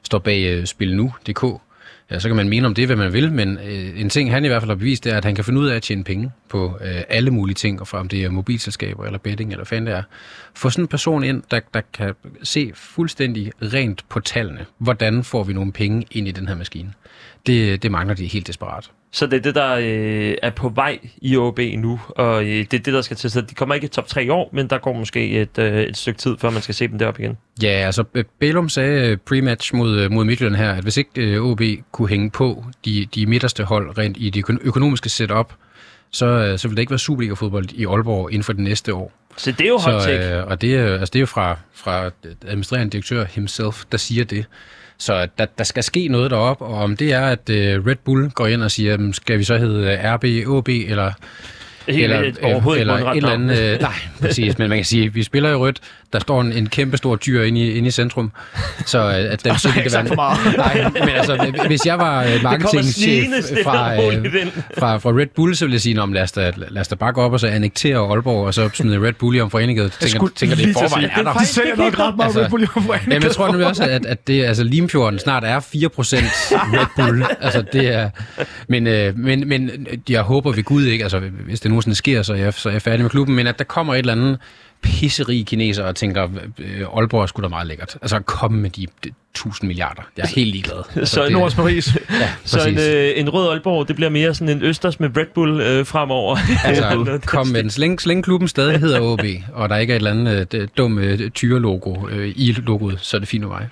står bag øh, Spil Nu.dk. Ja, så kan man mene om det, hvad man vil, men øh, en ting, han i hvert fald har bevist, det er, at han kan finde ud af at tjene penge på øh, alle mulige ting, og fra om det er mobilselskaber eller betting eller hvad fanden det er. Få sådan en person ind, der, der kan se fuldstændig rent på tallene. Hvordan får vi nogle penge ind i den her maskine? Det, det mangler de helt desperat. Så det er det, der øh, er på vej i OB nu, og øh, det er det, der skal til. Så de kommer ikke i top 3 i år, men der går måske et, øh, et stykke tid, før man skal se dem deroppe igen. Ja, altså Bælum sagde øh, pre-match mod, øh, mod Midtjylland her, at hvis ikke øh, OB kunne hænge på de, de midterste hold rent i det øko- økonomiske setup, så, øh, så ville det ikke være Superliga-fodbold i Aalborg inden for det næste år. Så det er jo hot Så, take. øh, og det, er- altså, det er jo fra, fra administrerende direktør himself, der siger det. Så der, der skal ske noget deroppe, og om det er, at øh, Red Bull går ind og siger, "Jamen, skal vi så hedde øh, RB, OB, eller Helt, eller, et, overhovedet eller ikke et eller andet, øh, nej, præcis, men man kan sige, vi spiller i rødt, der står en, en kæmpe stor dyr inde i, inde i centrum, så øh, at dem så har jeg ikke sagt for meget. Nej, men altså, hvis jeg var øh, marketingchef fra, øh, fra, fra Red Bull, så ville jeg sige, "Nå, men lad os da, lad os da bakke op og så annektere Aalborg, og så smide Red Bull i om foreningen. Tænker, tænker det i forvejen er der. De sælger nok ret meget Altså, Red Bull i foreningen. Jamen, jeg tror nemlig også, at, at det, altså, Limfjorden snart er 4% Red Bull. Altså, det er... Men, øh, men, men jeg håber ved Gud ikke, altså, hvis det nogensinde sker, så er, jeg, så er jeg færdig med klubben, men at der kommer et eller andet pisserige kineser og tænker, øh, Aalborg er sgu da meget lækkert. Altså, kom med de, de 1000 milliarder. Jeg er helt ligeglad. Altså, Så det- Nords Paris. Ja, Så en, øh, en rød Aalborg, det bliver mere sådan en Østers med Red Bull øh, fremover. Altså, kom med den. Længe klubben stadig hedder OB, og der ikke er et eller andet øh, dumt øh, tyre-logo øh, i logoet, så er det fint med mig.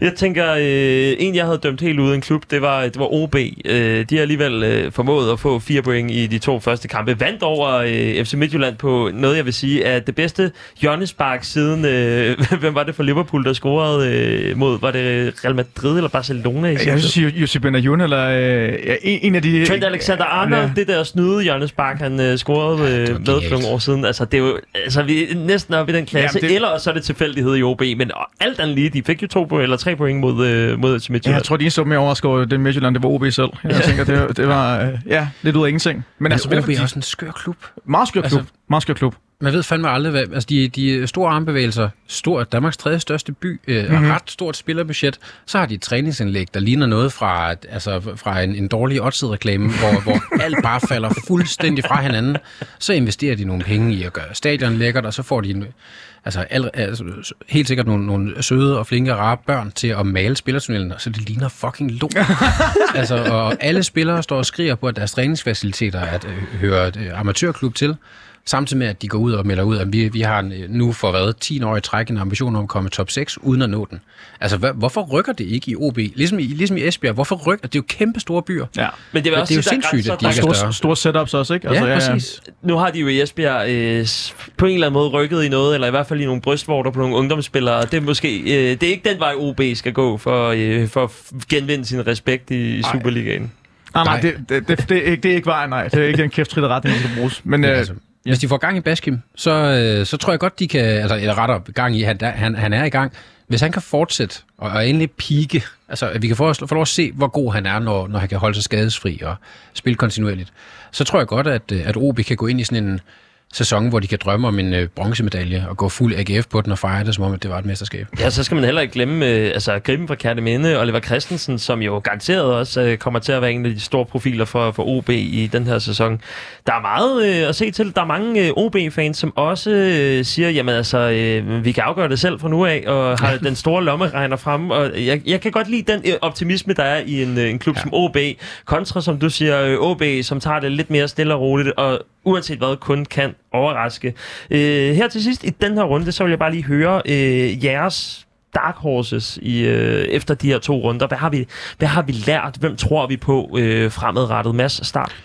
Jeg tænker, øh, en jeg havde dømt helt ude en klub, det var, det var OB. Øh, de har alligevel øh, formået at få fire point i de to første kampe. Vandt over øh, FC Midtjylland på noget, jeg vil sige, er det bedste hjørnespark siden, øh, hvem var det for Liverpool, der scorede øh, mod, var det Real Madrid eller Barcelona? I Jeg vil sige, Josip Benayoun, eller øh, ja, en, en af de... Trent Alexander-Arnold, Ja. det der snyde hjørnespark, han øh, scorede øh, med for nogle år siden. Altså, det er jo altså, vi er næsten oppe i den klasse. Jamen, det... Eller så er det tilfældighed i OB. Men alt andet lige, de fik jo to point, eller tre point mod, øh, mod FC Ja, Midtjylland. jeg tror, de eneste, der var mere overrasket over den Midtjylland, det var OB selv. Jeg tænker, det, det var øh, ja, lidt ud af ingenting. Men, Men altså, altså, OB er også en skør klub. meget skør klub. altså- meget skør klub. Man ved fandme aldrig, hvad... Altså, de, de store armbevægelser, stor, Danmarks tredje største by, øh, mm-hmm. og ret stort spillerbudget. Så har de et træningsindlæg, der ligner noget fra, altså, fra en, en dårlig odds-reklame, hvor, hvor alt bare falder fuldstændig fra hinanden. Så investerer de nogle penge i at gøre stadion lækkert, og så får de en, altså, al, altså, helt sikkert nogle, nogle søde og flinke rare børn til at male spillertunnelen, så det ligner fucking lort. altså, og alle spillere står og skriger på, at deres træningsfaciliteter at, øh, hører øh, amatørklub til. Samtidig med, at de går ud og melder ud, at vi, vi har en, nu for hvad, 10 år i træk en ambition om at komme top 6, uden at nå den. Altså, hvad, hvorfor rykker det ikke i OB? Ligesom i, ligesom i Esbjerg, hvorfor rykker det? er jo kæmpe store byer. Ja. Men det vil Men også det er jo sindssygt, at de der ikke er er Store, store setups også, ikke? Altså, ja, præcis. nu har de jo i Esbjerg øh, på en eller anden måde rykket i noget, eller i hvert fald i nogle brystvorter på nogle ungdomsspillere. Det er måske øh, det er ikke den vej, OB skal gå for, øh, for at genvinde sin respekt i, i Superligaen. Nej, nej, Nej. det, det, det, det, er ikke, det er ikke vejen, nej. Det er ikke den kæftfritte retning, der skal bruges. Men Men øh, altså, hvis de får gang i Baskim, så, øh, så tror jeg godt, de kan... Altså, eller rettere gang i, han, han, han er i gang. Hvis han kan fortsætte og, og endelig pike, altså at vi kan få, få lov at se, hvor god han er, når, når han kan holde sig skadesfri og spille kontinuerligt, så tror jeg godt, at, øh, at OB kan gå ind i sådan en sæson, hvor de kan drømme om en øh, bronzemedalje og gå fuld AGF på den og fejre det, som om at det var et mesterskab. Ja, så skal man heller ikke glemme øh, altså, Griben fra Kærteminde, Oliver Christensen, som jo garanteret også øh, kommer til at være en af de store profiler for, for OB i den her sæson. Der er meget øh, at se til. Der er mange øh, OB-fans, som også øh, siger, jamen altså, øh, vi kan afgøre det selv fra nu af, og har den store lommeregner frem. Og jeg, jeg kan godt lide den øh, optimisme, der er i en, øh, en klub ja. som OB, kontra, som du siger, øh, OB, som tager det lidt mere stille og roligt, og uanset hvad, kun kan overraske. Øh, her til sidst i den her runde, så vil jeg bare lige høre øh, jeres dark horses i, øh, efter de her to runder. Hvad har vi, hvad har vi lært? Hvem tror vi på øh, fremadrettet? Mads, start.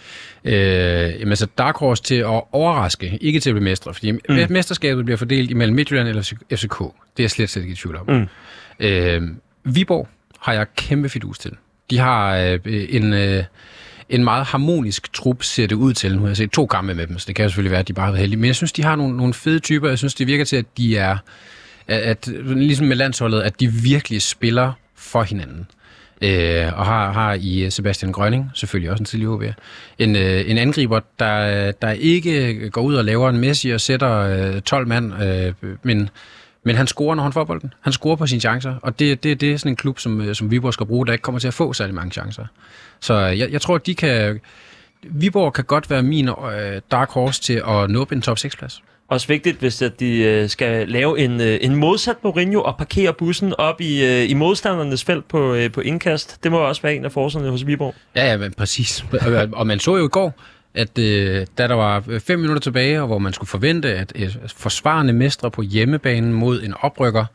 Øh, jamen altså Dark Horse til at overraske, ikke til at blive mestre, fordi mm. mesterskabet bliver fordelt imellem Midtjylland eller FCK. Det er jeg slet, slet ikke i tvivl om. Mm. Øh, Viborg har jeg kæmpe fidus til. De har øh, en, øh, en meget harmonisk trup, ser det ud til. Nu har jeg set to kampe med dem, så det kan jo selvfølgelig være, at de bare har været heldige. Men jeg synes, de har nogle, nogle fede typer. Jeg synes, det virker til, at de er, at, at, ligesom med landsholdet, at de virkelig spiller for hinanden. Øh, og har, har i øh, Sebastian Grønning, selvfølgelig også en tidlig HB, en, øh, en angriber, der, der ikke går ud og laver en Messi og sætter øh, 12 mand, øh, men, men han scorer, når han får bolden. Han scorer på sine chancer, og det, det, det er sådan en klub, som, øh, som Viborg skal bruge, der ikke kommer til at få særlig mange chancer. Så øh, jeg, jeg tror, at de kan... Viborg kan godt være min øh, dark horse til at nå op en top 6-plads. Også vigtigt, hvis at de øh, skal lave en, øh, en modsat Mourinho og parkere bussen op i, øh, i modstandernes felt på, øh, på indkast. Det må også være en af forserne hos Viborg. Ja, ja, men præcis. Og- Og man så jo i går, at øh, da der var øh, fem minutter tilbage, og hvor man skulle forvente, at øh, forsvarende mestre på hjemmebanen mod en oprykker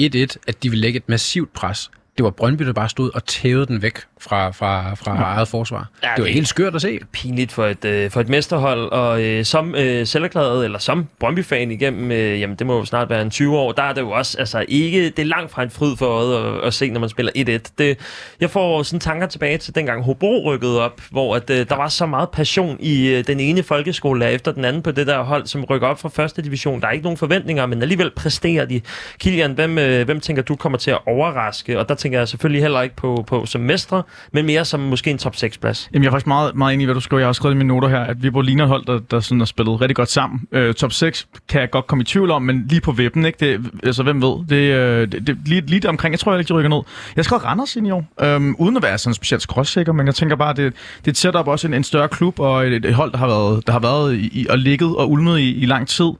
1-1, at de ville lægge et massivt pres. Det var Brøndby, der bare stod og tævede den væk fra, fra, fra ja. eget forsvar. Ja, det var det- helt skørt at se. pinligt for et, øh, for et mesterhold, og øh, som øh, selverklæret, eller som Brøndby-fan igennem, øh, jamen det må jo snart være en 20 år, der er det jo også, altså ikke, det er langt fra en fryd for øjet at, at se, når man spiller 1-1. Det, jeg får sådan tanker tilbage til dengang Hobro rykkede op, hvor at, øh, der var så meget passion i øh, den ene folkeskole efter den anden på det der hold, som rykker op fra første division. Der er ikke nogen forventninger, men alligevel præsterer de. Kilian, hvem, øh, hvem tænker du kommer til at overraske? Og der tænker jeg selvfølgelig heller ikke på, på som mestre, men mere som måske en top 6-plads. Jamen, jeg er faktisk meget, meget enig i, hvad du skriver. Jeg har også skrevet i mine noter her, at Viborg ligner hold, der, der sådan har spillet rigtig godt sammen. Øh, top 6 kan jeg godt komme i tvivl om, men lige på vippen, ikke? Det, altså, hvem ved? Det, øh, det, det lige, lige der omkring, jeg tror jeg ikke, de rykker ned. Jeg skrev Randers ind i år, øhm, uden at være sådan specielt skråsikker, men jeg tænker bare, det, det er et setup også en, en større klub, og et, et hold, der har været, der har været i, og ligget og ulmet i, i lang tid.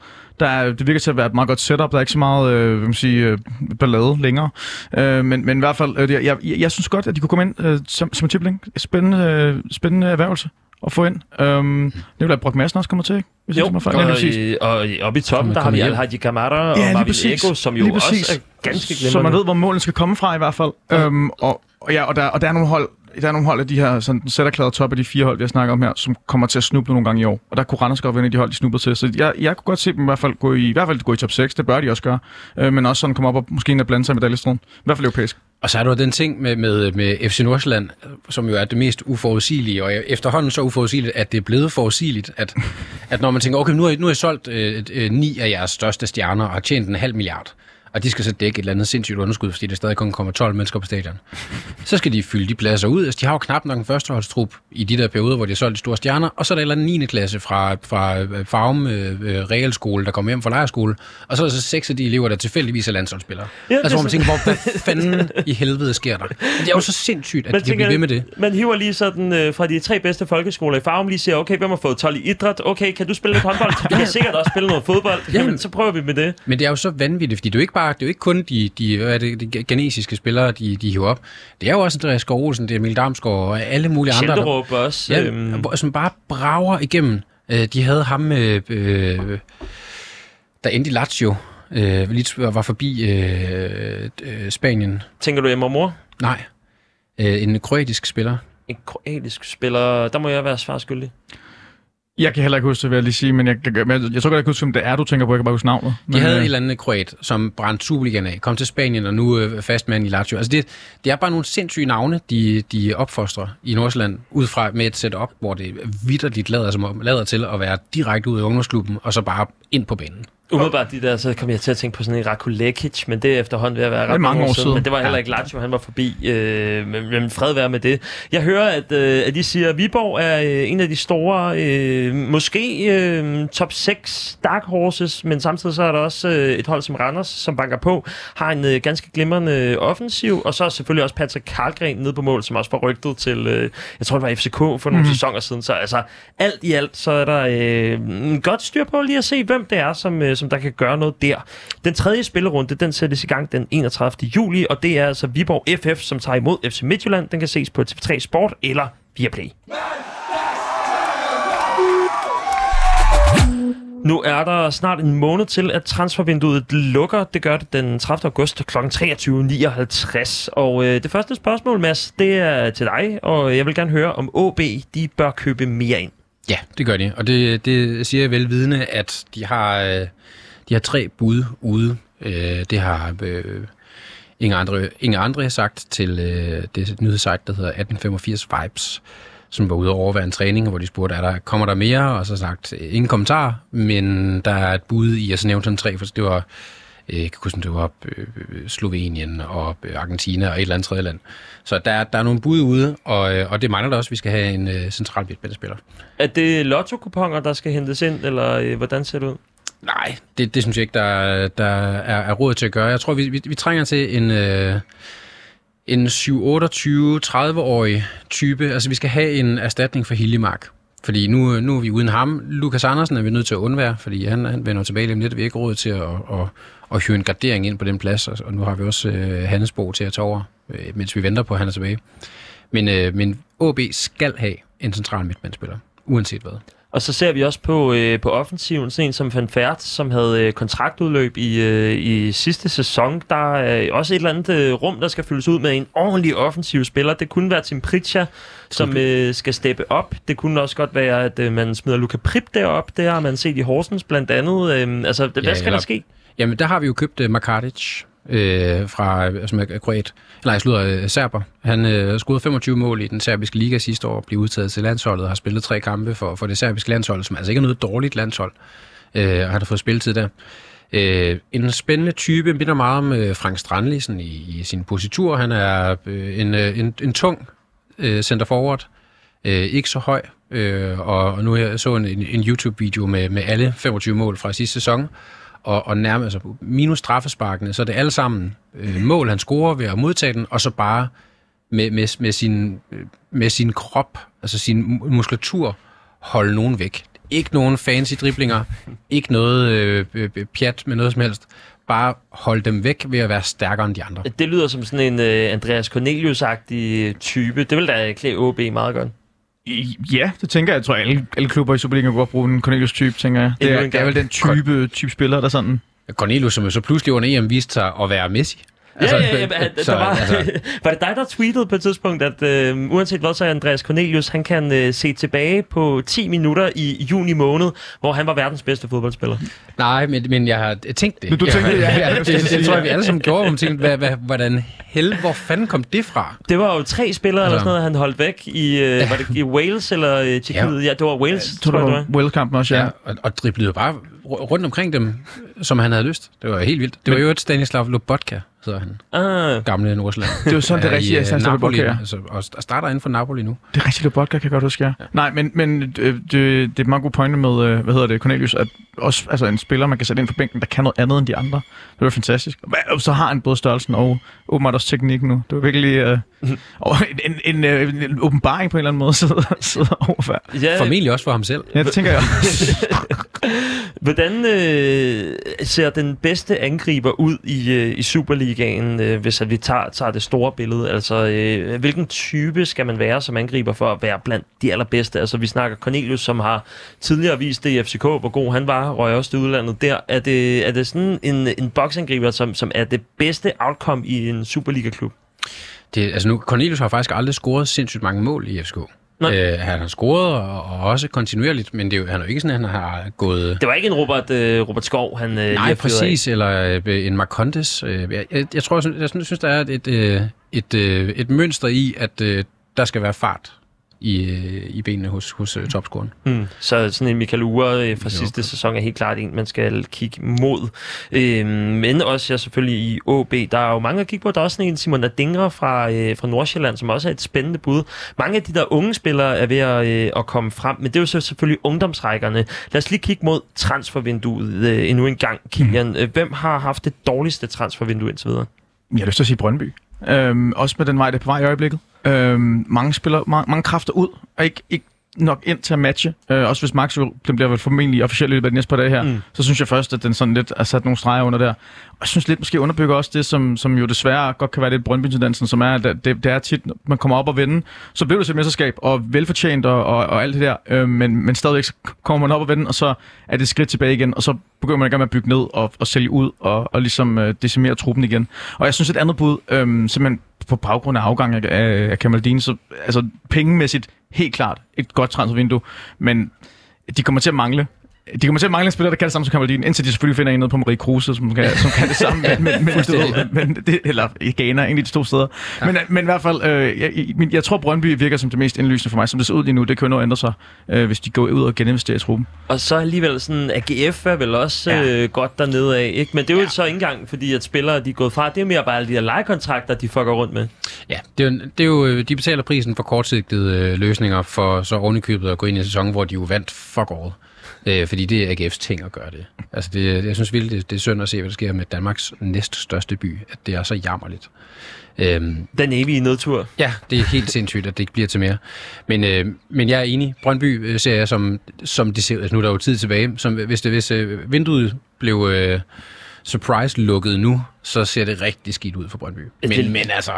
Der er, det virker til at være et meget godt setup. Der er ikke så meget øh, hvad man sige, øh, ballade længere. Øh, men, men i hvert fald, øh, jeg, jeg, jeg synes godt, at de kunne komme ind øh, som, som en tipling. Spændende, øh, spændende erhvervelse at få ind. Øhm, det vil Brock Madsen også kommer til, ikke? Hvis jeg Jo, mig fejl. og, Ja, i- og oppe i toppen, der har vi kommer Al hjem. Haji Kamara og Ja, Marvin. Ego, som jo også er ganske Så man glimrende. ved, hvor målen skal komme fra i hvert fald. Øhm, og, og, ja, og, der, og der er nogle hold, der er nogle hold af de her sådan, sætterklæder top af de fire hold, vi har snakket om her, som kommer til at snuble nogle gange i år. Og der kunne Randers godt være en af de hold, de snublede til. Så jeg, jeg kunne godt se dem i hvert fald gå i, i, hvert fald gå i top 6. Det bør de også gøre. Øh, men også sådan komme op og måske en blande sig med medaljestriden. I hvert fald europæisk. Og så er der den ting med, med, med FC Nordsjælland, som jo er det mest uforudsigelige, og efterhånden så uforudsigeligt, at det er blevet forudsigeligt, at, at når man tænker, okay, nu har, I- nu har I solgt øh, øh, ni af jeres største stjerner og har tjent en halv milliard, og de skal så dække et eller andet sindssygt underskud, fordi der stadig kun kommer 12 mennesker på stadion. Så skal de fylde de pladser ud. Altså, de har jo knap nok en førsteholdstrup i de der perioder, hvor de har solgt de store stjerner, og så er der en eller anden 9. klasse fra, fra øh, Farum øh, øh, Realskole, der kommer hjem fra lejerskole, og så er der så seks af de elever, der tilfældigvis er landsholdsspillere. Ja, altså, hvor man tænker, hvor, hvad fanden i helvede sker der? Det er jo så sindssygt, at Man de kan blive ved med det. Man hiver lige sådan øh, fra de tre bedste folkeskoler i Farum, lige siger, okay, hvem har fået 12 i idræt? Okay, kan du spille lidt håndbold? Vi kan sikkert også spille noget fodbold. Jamen, så prøver vi med det. Men det er jo så vanvittigt, fordi jo ikke bare, det er jo ikke kun de, de, hvad er det, de ganesiske spillere, de, de hiver op. Det er jo også Andreas Skov Olsen, det er Emil Damsgaard og alle mulige andre, der, også. ja, øhm, som bare brager igennem. Øh, De havde ham, øh, øh, der endte i Lazio, øh, lige var forbi øh, øh, Spanien. tænker du Emma Mor? Nej, øh, en kroatisk spiller. En kroatisk spiller, der må jeg være svar skyldig. Jeg kan heller ikke huske det, vil jeg lige sige, men jeg, jeg, men jeg, jeg tror godt, jeg kan huske, hvem det er, du tænker på. Jeg kan bare huske navnet. De men, havde øh, et eller andet kroat, som brændte Superligaen af, kom til Spanien og nu øh, fastmand i Lazio. Altså det, det er bare nogle sindssyge navne, de, de opfostrer i Nordsjælland, ud fra med et setup, hvor det vidderligt lader, som om, lader til at være direkte ud af ungdomsklubben, og så bare ind på banen. Umiddelbart de der, så kom jeg til at tænke på sådan en Raku Lekic, men det er efterhånden ved at være ret mange år siden. Men det var heller ikke Lazio, han var forbi. Øh, men, men fred være med det. Jeg hører, at, øh, at de siger, at Viborg er øh, en af de store, øh, måske øh, top 6 dark horses, men samtidig så er der også øh, et hold som Randers, som banker på, har en øh, ganske glimrende offensiv, og så er selvfølgelig også Patrick Karlgren nede på mål, som også var rygtet til, øh, jeg tror det var FCK for nogle Mhm. sæsoner siden. Så altså, alt i alt, så er der øh, en godt styr på lige at se, hvem det er, som, øh, som der kan gøre noget der. Den tredje spillerunde, den sættes i gang den 31. juli, og det er altså Viborg FF, som tager imod FC Midtjylland. Den kan ses på TV3 Sport eller via Play. Nu er der snart en måned til, at transfervinduet lukker. Det gør det den 30. august kl. 23.59. Og øh, det første spørgsmål, Mads, det er til dig, og jeg vil gerne høre, om OB de bør købe mere ind. Ja, det gør de, og det, det siger jeg velvidende, at de har, øh, de har tre bud ude. Øh, det har øh, Inger Andre, Inger Andre sagt til øh, det nyhedssite, der hedder 1885 Vibes, som var ude og overvære en træning, hvor de spurgte, er der, kommer der mere? Og så sagt, ingen kommentar, men der er et bud i, og så nævnte han tre, for det var, jeg kan huske, det var øh, Slovenien og øh, Argentina og et eller andet tredje land. Så der, er- der er nogle bud ude, og, øh, og det mangler der også, at vi skal have en øh, central midtbanespiller. Er det lotto-kuponer, der skal hentes ind, eller øh, hvordan ser det ud? Nej, det, det synes jeg ikke, der, der er, er råd til at gøre. Jeg tror, vi, vi, vi trænger til en, øh, en 7-28-30-årig type. Altså, vi skal have en erstatning for Hiljemark. Fordi nu, nu er vi uden ham. Lukas Andersen er vi nødt til at undvære, fordi han, han vender tilbage lige om lidt. Vi har ikke råd til at, at, at hyre en gardering ind på den plads, og, og nu har vi også øh, Hannesbo til at tage over, øh, mens vi venter på, at han er tilbage. Men, øh, men OB skal have en central midtbanespiller, uanset hvad. Og så ser vi også på, øh, på offensiven, sådan en som Van Fert, som havde øh, kontraktudløb i, øh, i sidste sæson. Der er også et eller andet øh, rum, der skal fyldes ud med en ordentlig offensiv spiller. Det kunne være Tim Pritja, som øh, skal steppe op. Det kunne også godt være, at øh, man smider Luka Prip derop. Det har man set i Horsens blandt andet. Øh, altså, hvad Ja, skal eller- der ske? Jamen, der har vi jo købt øh, uh, Makaric øh, fra, øh, som er kroat, eller jeg slutter, uh, serber. Han øh, scorede 25 mål i den serbiske liga sidste år, blev udtaget til landsholdet og har spillet tre kampe for, for det serbiske landshold, som altså ikke er noget dårligt landshold, øh, og han har fået spilletid der. Øh, en spændende type, minder meget om øh, Frank Strandli sådan i, i sin positur. Han er øh, en, øh, en, en tung øh, center forward, øh, ikke så høj, øh, og, og nu jeg så en, en, en YouTube-video med, med alle 25 mål fra sidste sæson, og, og nærmest altså, minus straffesparkene, så er det alle sammen øh, mål, han scorer ved at modtage den, og så bare med, med, med, sin, øh, med sin krop, altså sin muskulatur, holde nogen væk. Ikke nogen fancy driblinger, ikke noget øh, øh pjat med noget som helst. Bare holde dem væk ved at være stærkere end de andre. Det lyder som sådan en øh, Andreas Cornelius-agtig type. Det vil da klæde OB meget godt. Ja, det tænker jeg. Jeg tror, alle, alle klubber i Superligaen kan godt bruge en Cornelius-type, tænker jeg. Det er, det er vel den type, type spiller, der sådan... Cornelius, som jo så pludselig under EM viste sig at være Messi. Altså, ja, ja, ja, ja så, der var, altså, var det dig, der tweetede på et tidspunkt, at øh, uanset hvad, så er Andreas Cornelius, han kan øh, se tilbage på 10 minutter i juni måned, hvor han var verdens bedste fodboldspiller. nej, men, men jeg har tænkt det. Men du Jeg- tænkte det, ja, ja, det, det, det, tror jeg, vi alle sammen gjorde, man tænkte, hvad, hvad, hvordan hel, hvor fanden kom det fra? Det var jo tre spillere eller Altså- sådan noget, han holdt væk i, øh, var det i Wales eller øh, Tjekkiet? Ja. det var Wales, Jeg tror, det jeg, var Wales-kampen også, ja. Ja, og, og driblede jo bare rundt omkring dem, som han havde lyst. Det var helt vildt. Det var jo et Stanislav Lobotka, hedder han. Ah, Gamle Nordsjælland. Det var sådan, det rigtige er, øh, Stanislav Lobotka, ja. altså, og st- starter inden for Napoli nu. Det er rigtigt, vodka, kan jeg godt huske, ja. ja. Nej, men, men øh, det, det er et meget god pointe med, øh, hvad hedder det, Cornelius, at også altså en spiller, man kan sætte ind på bænken, der kan noget andet end de andre. Det var fantastisk. Og så har han både størrelsen og åbenbart også teknikken nu. Det var virkelig øh, og en, en, en, en åbenbaring på en eller anden måde, sidde, sidde overfærd. ja, Formentlig også for ham selv. Ja, det tænker jeg. Hvordan øh, ser den bedste angriber ud i, øh, i Superligaen, øh, hvis at vi tager, tager det store billede? Altså, øh, hvilken type skal man være som angriber for at være blandt de allerbedste? Altså, vi snakker Cornelius, som har tidligere vist det i FCK, hvor god han var, røg også til udlandet der. Er det, er det sådan en, en boksangriber, som, som er det bedste outcome i en Superliga-klub? Det, altså nu, Cornelius har faktisk aldrig scoret sindssygt mange mål i FCK. Øh, han har scoret, og, og også kontinuerligt, men det er jo, han er jo ikke sådan, at han har gået... Det var ikke en Robert, øh, Robert Skov, han øh, Nej, præcis, eller øh, en Marcondes. Øh, jeg, jeg, jeg tror, jeg, synes- jeg synes, der er et, øh, et, øh, et mønster i, at øh, der skal være fart i, øh, i benene hos, hos øh, topscoren. Mm. Så sådan en Michael Ure øh, fra Jo. sidste sæson er helt klart en, man skal kigge mod. Øh, men også ja, selvfølgelig i OB. Der er jo mange at kigge på. Der er også sådan en Simon Adingre fra, øh, fra Nordsjælland, som også er et spændende bud. Mange af de der unge spillere er ved at, øh, at komme frem, men det er jo så selvfølgelig ungdomsrækkerne. Lad os lige kigge mod transfervinduet øh, endnu en gang, Kilian. Mm. Hvem har haft det dårligste transfervindue indtil videre? Jeg har lyst til at sige Brøndby. Øhm, også med den vej, det er på vej i øjeblikket øh, mange spiller, mange, mange kræfter ud, og ikke, ikke nok ind til at matche. Øh, også hvis Max jo, den bliver vel formentlig officielt i løbet af de næste par dage her, Mm. så synes jeg først, at den sådan lidt er sat nogle streger under der. Og jeg synes lidt måske underbygger også det, som, som jo desværre godt kan være lidt Brøndby-tendensen, som er, at det, det er tit, man kommer op og vinde, så bliver det til et mesterskab, og velfortjent og, og, og alt det der, øh, men, men stadigvæk så kommer man op og vinde, og så er det et skridt tilbage igen, og så begynder man i gang med at bygge ned og, og sælge ud og, og ligesom øh, decimere truppen igen. Og jeg synes et andet bud, øh, simpelthen på baggrund af afgang af, af, af Kamaldin, så altså pengemæssigt helt klart et godt transfervindue, men de kommer til at mangle de kommer til at mangle en spiller, der kan det samme som Kamaldin, indtil de selvfølgelig finder en nede på Marie Kruse, som kan, som kan det samme. Men, men, men, det, men det, eller i Ghana, en af de to steder. Ja. Men, men i hvert fald, øh, jeg, jeg, jeg tror, Brøndby virker som det mest indlysende for mig. Som det ser ud lige nu, det kan jo nå at ændre sig, øh, hvis de går ud og geninvesterer i truppen. Og så alligevel sådan, AGF er vel også ja. Øh, godt dernede af, ikke? Men det er jo ja. så ikke engang, fordi at spillere de er gået fra. Det er mere bare alle de her lejekontrakter, de fucker rundt med. Ja, det er, jo, det er jo, øh, de betaler prisen for kortsigtede øh, løsninger, for så ovenikøbet at gå ind i en sæson, hvor de jo vandt fuck all. Øh, fordi det er AGF's ting at gøre det. Altså det, jeg synes virkelig, det, det er synd at se, hvad der sker med Danmarks næststørste by, at det er så jammerligt. Øhm, Den evige nedtur. Ja, det er helt sindssygt, at det ikke bliver til mere. Men, øh, men jeg er enig. Brøndby øh, ser jeg som, som det ser ud. Altså, nu er der jo tid tilbage. Som, hvis det, hvis øh, vinduet blev øh, surprise lukket nu, så ser det rigtig skidt ud for Brøndby. Men, Det- men altså,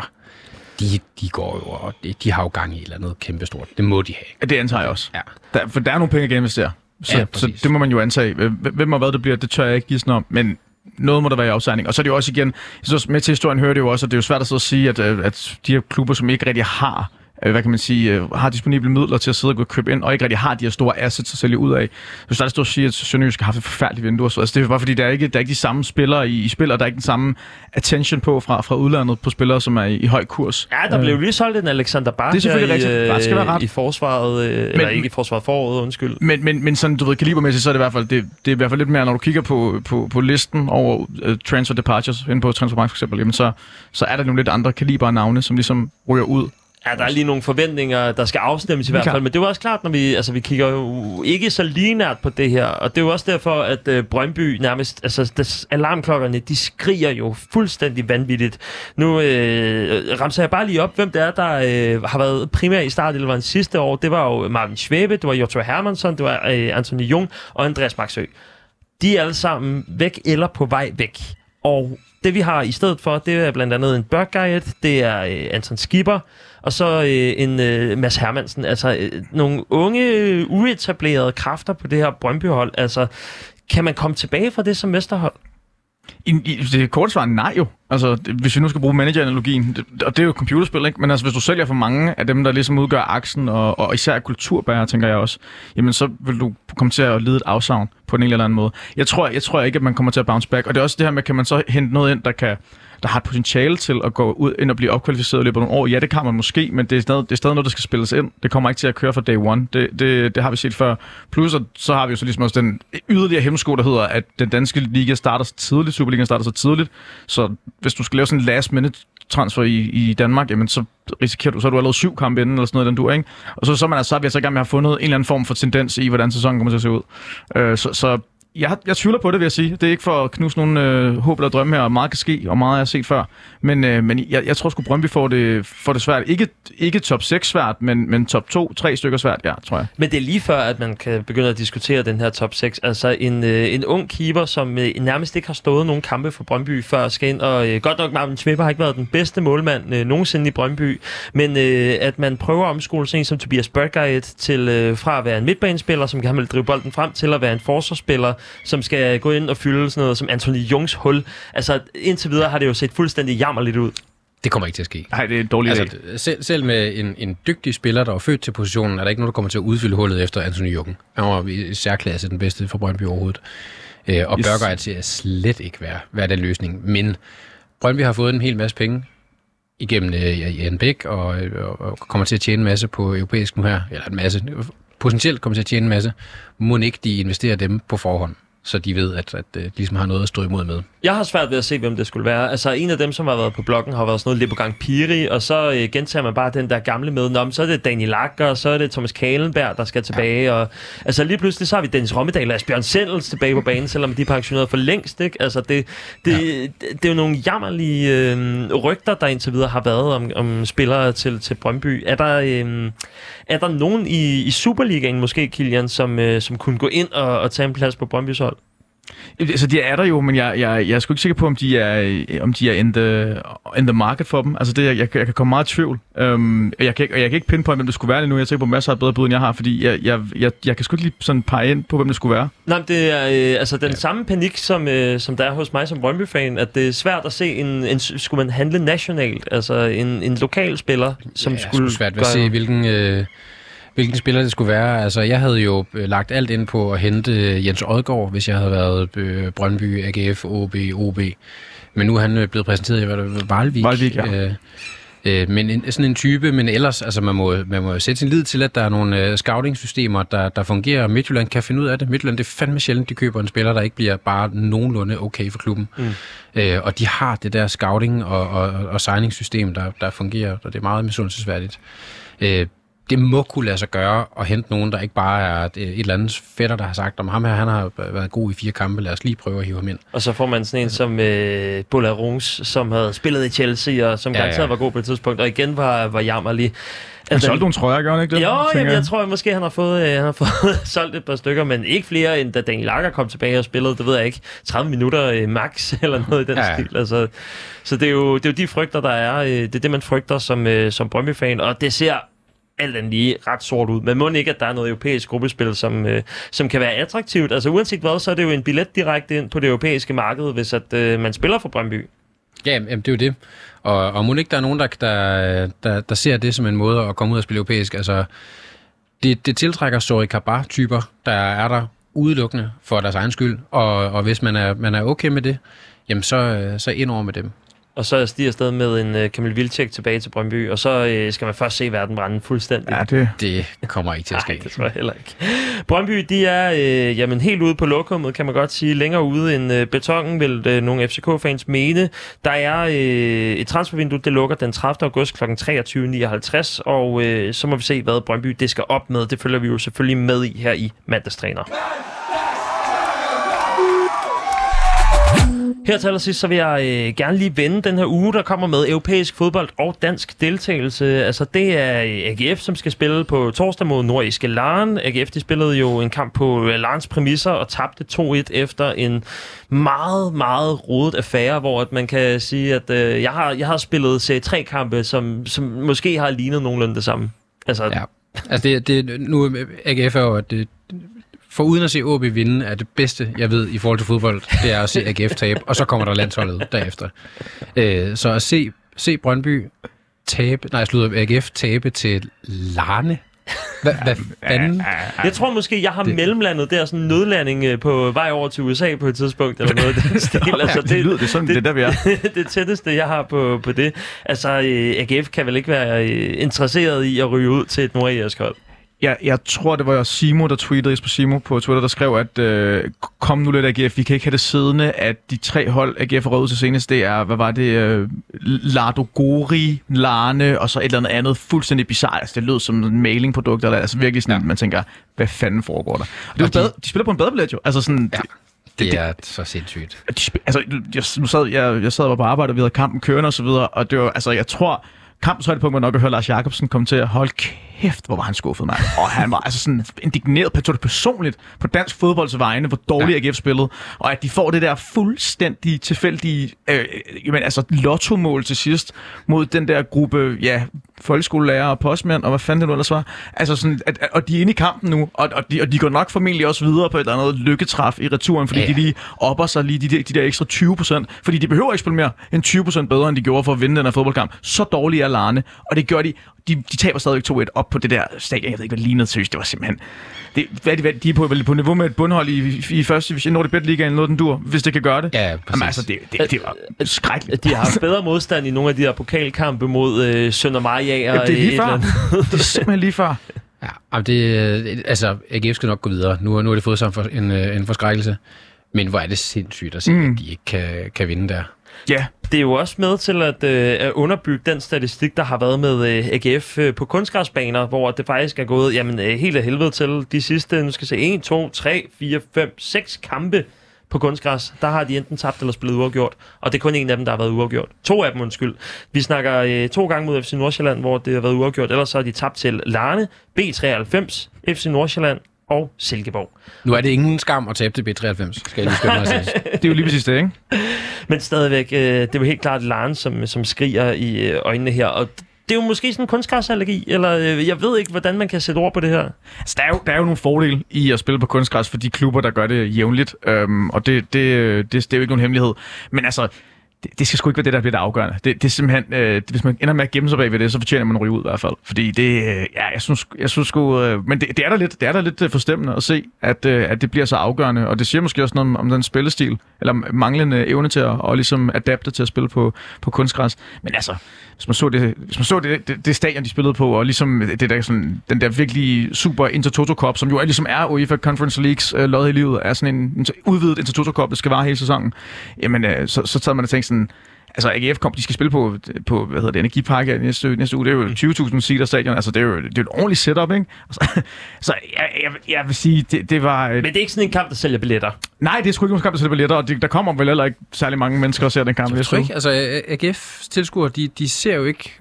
de, de går jo, og de, de har jo gang i et eller andet kæmpestort. Det må de have. Det antager jeg også. Ja. Der, for der er nogle penge at geninvestere. Så, Ja, så det må man jo antage. Hvem- og hvad det bliver, det tør jeg ikke give sådan om. Men noget må der være i afsejning. Og så er det jo også igen, synes, med til historien hører det jo også, at det er jo svært at sidde og sige, at, øh, at de her klubber, som ikke rigtig har hvad kan man sige, øh, har disponible midler til at sidde og gå og købe ind, og ikke rigtig har de her store assets at sælge ud af. Så der er stort at sige, at Sønderjysk har haft et forfærdeligt vindue. Så, altså, det er bare fordi, der er ikke, der er ikke de samme spillere i, i spil, og der er ikke den samme attention på fra, fra udlandet på spillere, som er i, i høj kurs. Ja, der Øh, blev lige solgt en Alexander Bach Det er selvfølgelig i, rigtigt. Skal være ret. i forsvaret, øh, eller ikke i forsvaret foråret, undskyld. Men, men, men sådan, du ved, kalibermæssigt, så er det i hvert fald, det, det er i hvert fald lidt mere, når du kigger på, på, på listen over uh, transfer departures, inde på Transfermarkt for eksempel, jamen så, så er der nogle lidt andre kaliber navne, som ligesom ryger ud. Ja, der er lige nogle forventninger, der skal afstemmes i hvert fald. Men det er jo også klart, når vi, altså, vi kigger jo ikke så linært på det her. Og det er jo også derfor, at øh, Brøndby nærmest... Altså, des, alarmklokkerne, de skriger jo fuldstændig vanvittigt. Nu øh, ramser jeg bare lige op, hvem det er, der øh, har været primær i startelveren sidste år. Det var jo Marvin Schwebe, det var Jotto Hermansson, det var øh, Anthony Jung og Andreas Maxø. De er alle sammen væk eller på vej væk. Og det vi har i stedet for, det er blandt andet en Berggeit, det er øh, Anton Skipper, og så øh, en øh, Mads Hermansen. Altså øh, nogle unge, øh, uetablerede kræfter på det her Brøndby-hold. Altså, kan man komme tilbage fra det som mesterhold? I, i, det korte svar er nej jo. Altså, det, hvis vi nu skal bruge manageranalogien, det, og det er jo computerspil, ikke? Men altså, hvis du sælger for mange af dem, der ligesom udgør aksen, og, og især kulturbærer, tænker jeg også, jamen så vil du komme til at lide et afsavn på en eller anden måde. Jeg tror, jeg tror ikke, at man kommer til at bounce back. Og det er også det her med, kan man så hente noget ind, der kan der har et potentiale til at gå ud ind og blive opkvalificeret i løbet af nogle år. Ja, det kan man måske, men det er, stadig, det er stadig noget, der skal spilles ind. Det kommer ikke til at køre fra day one. Det, det, det har vi set før. Plus, så har vi jo så ligesom også den yderligere hemmesko, der hedder, at den danske liga starter så tidligt, Superligaen starter så tidligt. Så hvis du skal lave sådan en last minute transfer i, i Danmark, jamen så risikerer du, så har du allerede syv kampe inden, eller sådan noget, den du, ikke? Og så, så man altså, så er vi altså i gang med at have fundet en eller anden form for tendens i, hvordan sæsonen kommer til at se ud. Øh, så, så jeg, jeg tvivler på det, vil jeg sige. Det er ikke for at knuse nogen øh, håb eller drømme her, og meget kan ske, og meget har jeg set før. Men, øh, men jeg, jeg tror sgu, Brøndby får det, får det svært. Ikke, ikke top 6 svært, men, men top 2, 3 stykker svært, ja, tror jeg. Men det er lige før, at man kan begynde at diskutere den her top 6. Altså en, øh, en ung keeper, som øh, nærmest ikke har stået nogen kampe for Brøndby før, skal ind. Og øh, godt nok, Marvin Schmipper har ikke været den bedste målmand øh, nogensinde i Brøndby. Men øh, at man prøver at omskole sådan en som Tobias Berggeit til øh, fra at være en midtbanespiller, som kan have drive bolden frem, til at være en forsvarsspiller, som skal gå ind og fylde sådan noget som Anthony Jungs hul. Altså indtil videre har det jo set fuldstændig jammerligt ud. Det kommer ikke til at ske. Nej, det er en dårlig Altså, idé. selv, selv med en, en dygtig spiller, der var født til positionen, er der ikke nogen, der kommer til at udfylde hullet efter Anthony Jürgen. Han var i særklasse den bedste for Brøndby overhovedet. Øh, og Yes. Børger er til at slet ikke være, være den løsning. Men Brøndby har fået en hel masse penge igennem øh, Jan Bæk, og, øh, og, og kommer til at tjene en masse på europæisk nu her. Eller en masse. Potentielt kommer til at tjene en masse. Må ikke de investere dem på forhånd, så de ved, at, at øh, de ligesom har noget at stå imod med. Jeg har svært ved at se, hvem det skulle være. Altså, en af dem, som har været på bloggen, har været sådan noget Lepogang Piri, og så øh, gentager man bare den der gamle med, Nå, så er det Daniel Lager, og så er det Thomas Kalenberg, der skal tilbage, ja. og altså lige pludselig, så har vi Dennis Rommedal og Asbjørn Sendels tilbage på banen, selvom de er pensioneret for længst, ikke? Altså, det, det, ja. det, det er jo nogle jammerlige øh, rygter, der indtil videre har været om, om spillere til, til Brøndby. Er der, øh, er der nogen i, i Superligaen, måske, Kilian, som, øh, som kunne gå ind og, og tage en plads på Brøndbys hold? Altså, de er der jo, men jeg, jeg, jeg er sgu ikke sikker på, om de er, om de er in, the, in the market for dem. Altså, det, jeg, jeg, jeg kan komme meget i tvivl. Um, jeg, kan, ikke- og jeg kan ikke pinde på, hvem det skulle være lige nu. Jeg er sikker på, at masser af bedre bud, end jeg har, fordi jeg, jeg, jeg, jeg kan sgu ikke lige sådan pege ind på, hvem det skulle være. Nej, men det er øh, altså den ja. samme panik, som, øh, som der er hos mig som Brøndby-fan, at det er svært at se, en, en, skulle man handle nationalt, altså en, en lokal spiller, som ja, skulle skulle svært ved at se, hvilken, øh, hvilken spiller det skulle være. Altså, jeg havde jo øh, lagt alt ind på at hente øh, Jens Odgaard, hvis jeg havde været øh, Brøndby, AGF, OB, OB. Men nu er han blevet præsenteret i Valvik. Valvik, ja. øh, øh, men en, sådan en type, men ellers, altså man må, man må sætte sin lid til, at der er nogle øh, scouting-systemer, der, der fungerer, og Midtjylland kan finde ud af det. Midtjylland, det er fandme sjældent, de køber en spiller, der ikke bliver bare nogenlunde okay for klubben. Mm. Øh, og de har det der scouting- og, og, og signing-system, der, der fungerer, og det er meget misundelsesværdigt. Øh, det må kunne lade sig gøre at hente nogen, der ikke bare er et, et eller andet fætter, der har sagt, om ham her, han har været god i fire kampe, lad os lige prøve at hive ham ind. Og så får man sådan en som øh, Bolarons, som havde spillet i Chelsea, og som Ja, garanteret ja. var god på et tidspunkt, og igen var, var jammerlig. Han solgte nogle trøjer, gør han ikke det? Jo, jamen, jeg. jeg tror at måske, han har fået, øh, han har fået solgt et par stykker, men ikke flere, end da Daniel Lager kom tilbage og spillede, det ved jeg ikke, 30 minutter øh, max, eller noget i den Ja, ja. ja. stil. Altså, så det er, jo, det er jo de frygter, der er. Øh, det er det, man frygter som, øh, som Brøndby-fan, og det ser alt andet lige ret sort ud. Men må ikke, at der er noget europæisk gruppespil, som, øh, som kan være attraktivt. Altså uanset hvad, så er det jo en billet direkte ind på det europæiske marked, hvis at, øh, man spiller for Brøndby. Ja, jamen, det er jo det. Og, og må ikke der er nogen, der, der, der, der ser det som en måde at komme ud og spille europæisk. Altså, det, det tiltrækker Sori Kabar-typer, der er der udelukkende for deres egen skyld. Og, og hvis man er, man er okay med det, jamen så, så ind over med dem. Og så stiger afsted med en øh, Kamil Vilcek tilbage til Brøndby, og så øh, skal man først se verden brænde fuldstændig. Ja, det... Det kommer ikke til at ske. Nej, det tror jeg heller ikke. Brøndby, de er øh, jamen, helt ude på lokummet, kan man godt sige. Længere ude end øh, betongen, vil øh, nogle FCK-fans mene. Der er øh, et transfervindue, det lukker den 30. august kl. 23.59, og øh, så må vi se, hvad Brøndby det skal op med. Det følger vi jo selvfølgelig med i her i mandagstræner. Her til allersidst, så vil jeg øh, gerne lige vende den her uge, der kommer med europæisk fodbold og dansk deltagelse. Altså, det er øh, AGF, som skal spille på torsdag mod nordiske Laren. AGF, de spillede jo en kamp på øh, Larens præmisser og tabte 2-1 efter en meget, meget rodet affære, hvor at man kan sige, at øh, jeg, har, jeg har spillet serie 3-kampe, som, som måske har lignet nogenlunde det samme. Altså, Ja. Altså det, det, nu AGF er jo, at for uden at se OB vinde, er det bedste, jeg ved i forhold til fodbold, det er at se AGF tabe, og så kommer der landsholdet derefter. Øh, så at se, se Brøndby tabe, nej, slutter AGF tabe til Larne. Hvad, hvad fanden? Jeg tror måske, jeg har det... mellemlandet der, sådan en nødlanding øh, på vej over til USA på et tidspunkt, eller noget den stil. Altså, det, det lyder det sådan, det, det er der, vi er. det tætteste, jeg har på, på det. Altså, øh, AGF kan vel ikke være øh, interesseret i at ryge ud til et nordirsk hold? Jeg, jeg tror, det var Simo, der tweetede, Jesper Simo på Twitter, der skrev, at øh, kom nu lidt AGF, vi kan ikke have det siddende, at de tre hold, AGF har til senest, det er, hvad var det, øh, Lardo Gori, Larne, og så et eller andet andet fuldstændig bizarrt. Altså, det lød som en mailingprodukt, eller altså virkelig sådan, ja. man tænker, hvad fanden foregår der? Og det Og de- bade, de spiller på en badebillet jo. Altså sådan, Ja. ja. Det er så sindssygt. de, altså, jeg, nu sad, jeg, jeg sad og var på arbejde, og vi havde kampen kørende og så videre, og det var, altså, jeg tror, kampens højdepunkt var nok at høre Lars Jakobsen komme til at holde kæft, hvor var han skuffet, mand. Og han var altså sådan indigneret, det personligt på dansk fodbolds vegne, hvor dårligt ja. AGF spillede, og at de får det der fuldstændig tilfældige, øh, jamen, altså lotto-mål til sidst mod den der gruppe, ja, folkeskolelærer og postmænd, og hvad fanden det nu ellers var. Altså sådan, at, at, og de er inde i kampen nu, og, og, de, og de går nok formentlig også videre på et eller andet lykketræf i returen, fordi ja, ja. de lige opper sig lige de, de, de der ekstra 20 procent, fordi de behøver ikke spille mere end 20 procent bedre, end de gjorde for at vinde den her fodboldkamp. Så dårlig er Larne, og det gør de, de, de taber stadigvæk 2-1 op på det der stadion. Jeg ved ikke, hvad det lignede seriøst. Det var simpelthen... Det, hvad er de, de er på, på niveau med et bundhold i, i første division, når det bedre liga, noget den dur, hvis det kan gøre det. Ja, præcis. Jamen, altså, det, det, det var skrækkeligt. De har haft bedre modstand i nogle af de her pokalkampe mod øh, Sønder Maja. Ja, det er lige før. det er simpelthen lige før. Ja, det, altså, AGF skal nok gå videre. Nu, nu har det fået sig en, en forskrækkelse. Men hvor er det sindssygt at se, mm. at de ikke kan, kan vinde der. Ja, det er jo også med til at, øh, at underbygge den statistik, der har været med øh, AGF øh, på kunstgræsbaner, hvor det faktisk er gået jamen, øh, helt af helvede til de sidste, nu skal se, 1, 2, 3, 4, 5, 6 kampe på kunstgræs, der har de enten tabt eller spillet uafgjort. Og det er kun en af dem, der har været uafgjort. To af dem, undskyld. Vi snakker øh, to gange mod FC Nordsjælland, hvor det har været uafgjort. Ellers så har de tabt til Larne, B93, FC Nordsjælland og Silkeborg. Nu er det ingen skam at tabe til B93, skal jeg lige skynde mig at sige. det er jo lige præcis det, ikke? Men stadigvæk, øh, det er jo helt klart Laren, som, som skriger i øh, øjnene her, og det er jo måske sådan en kunstgræsallergi, eller øh, jeg ved ikke, hvordan man kan sætte ord på det her. Altså, der, er jo, der er jo nogle fordele i at spille på kunstgræs for de klubber, der gør det jævnligt, øhm, og det, det, det, det er jo ikke nogen hemmelighed. Men altså, det, det skal sgu ikke være det, der bliver det afgørende. Det, det er simpelthen, øh, hvis man ender med at gemme sig bag ved det, så fortjener man at ryge ud i hvert fald. Fordi det, øh, ja, jeg synes, jeg synes sgu, øh, men det, det, er der lidt, det er der lidt øh, forstemmende at se, at, øh, at det bliver så afgørende, og det siger måske også noget om, om den spillestil, eller manglende evne til at og ligesom adapte til at spille på, på kunstgræs. Men altså, hvis man så det, hvis man så det, det, det stadion, de spillede på, og ligesom det der, sådan, den der virkelig super Intertoto Cup, som jo er, ligesom er UEFA Conference Leagues øh, lod i livet, er sådan en, en udvidet Intertoto Cup, det skal vare hele sæsonen, jamen øh, så, så tager man og tænker sådan, altså AGF kom, de skal spille på, på hvad hedder det, Energipark næste, næste uge, det er jo 20.000 seater stadion, altså det er jo, det er jo et ordentligt setup, ikke? Så, så jeg, jeg, jeg, vil sige, det, det var... Men det er ikke sådan en kamp, der sælger billetter? Nej, det er sgu ikke en kamp, der sælger billetter, og det, der kommer vel heller ikke særlig mange mennesker og ser den kamp. Jeg tror ikke, altså AGF tilskuere, de, de ser jo ikke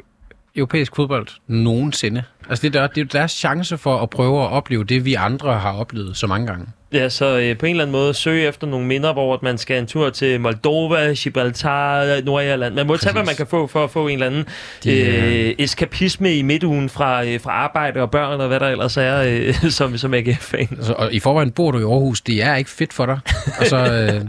europæisk fodbold nogensinde. Altså det er, der, det er deres chance for at prøve at opleve det, vi andre har oplevet så mange gange. Ja, så øh, på en eller anden måde søge efter nogle minder, hvor man skal en tur til Moldova, Gibraltar, Nordirland. Man må Præcis. tage, hvad man kan få for at få en eller anden De, øh, eskapisme i midtugen fra, øh, fra arbejde og børn og hvad der ellers er øh, som, som AGF-fan. Altså, og i forvejen bor du i Aarhus. Det er ikke fedt for dig. Og så øh,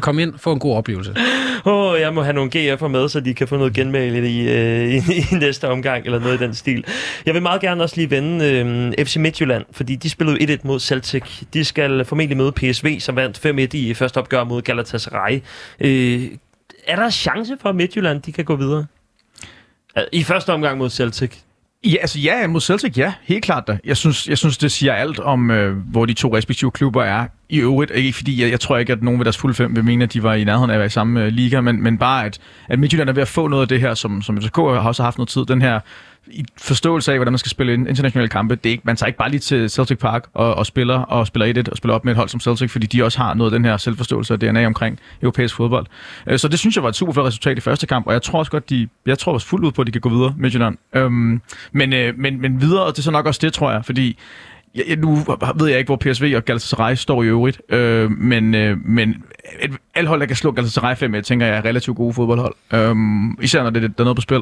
kom ind, få en god oplevelse. Åh, oh, jeg må have nogle GF'er med, så de kan få noget genmæle i, øh, i, i næste omgang, eller noget i den stil. Jeg vil meget gerne også lige vende øh, FC Midtjylland, fordi de spillede 1-1 mod Celtic. De skal Øh, formentlig møde PSV, som vandt 5-1 i første opgør mod Galatasaray. Øh, er der chance for, at Midtjylland de kan gå videre? I første omgang mod Celtic. Ja, altså ja, mod Celtic, ja, helt klart da. Jeg synes, jeg synes det siger alt om, øh, hvor de to respektive klubber er i øvrigt. Ikke fordi jeg, jeg tror ikke, at nogen ved deres fulde fem vil mene, at de var i nærheden af at være i samme øh, liga, men, men bare, at, at Midtjylland er ved at få noget af det her, som, som FCK har også haft noget tid, den her i forståelse af, hvordan man skal spille internationale kampe. Det er ikke, man tager ikke bare lige til Celtic Park og, og spiller og spiller 1-1 og spiller op med et hold som Celtic, fordi de også har noget af den her selvforståelse og DNA omkring europæisk fodbold. Øh, så det synes jeg var et super flot resultat i første kamp, og jeg tror også godt, de, jeg tror også fuldt ud på, at de kan gå videre med Midtjylland. Øhm, men, øh, men, men videre, det er så nok også det, tror jeg, fordi jeg, nu ved jeg ikke, hvor PSV og Galatasaray står i øvrigt, øh, men, øh, men et, alle hold, der kan slå Galatasaray 5 jeg tænker jeg er relativt gode fodboldhold. Øh, især når det, der er noget på spil.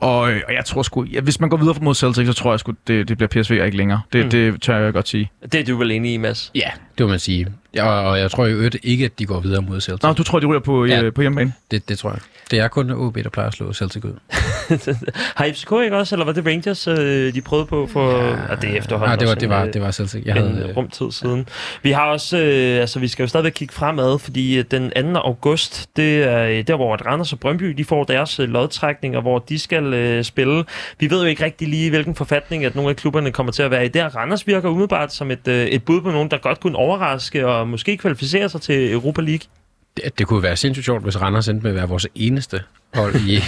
Og, og jeg tror sgu, ja, hvis man går videre mod Celtic, så tror jeg sgu, det, det bliver PSV ikke længere. Det, mm. det tør jeg godt sige. Det er du vel enig i, Mads? Ja, det vil man sige. Ja, og jeg tror jo ikke, at de går videre mod Celtic. Nå, du tror, de ryger på, ja, på hjemmebane? Det, det tror jeg. Det er kun OB, der plejer at slå Celtic ud. har FCK ikke også, eller var det Rangers, øh, de prøvede på for... Ja, det er efterhånden ja, det var, det var, det var Celtic. Jeg en havde, rumtid siden. Vi har også, øh, altså vi skal jo stadigvæk kigge fremad, fordi øh, den 2. august, det er der, hvor Randers og Brøndby, de får deres lodtrækninger, hvor de skal øh, spille. Vi ved jo ikke rigtig lige, hvilken forfatning, at nogle af klubberne kommer til at være i. Der Randers virker umiddelbart som et, øh, et bud på nogen, der godt kunne overraske og måske kvalificere sig til Europa League. Det, det kunne være sindssygt sjovt, hvis Randers endte med at være vores eneste hold i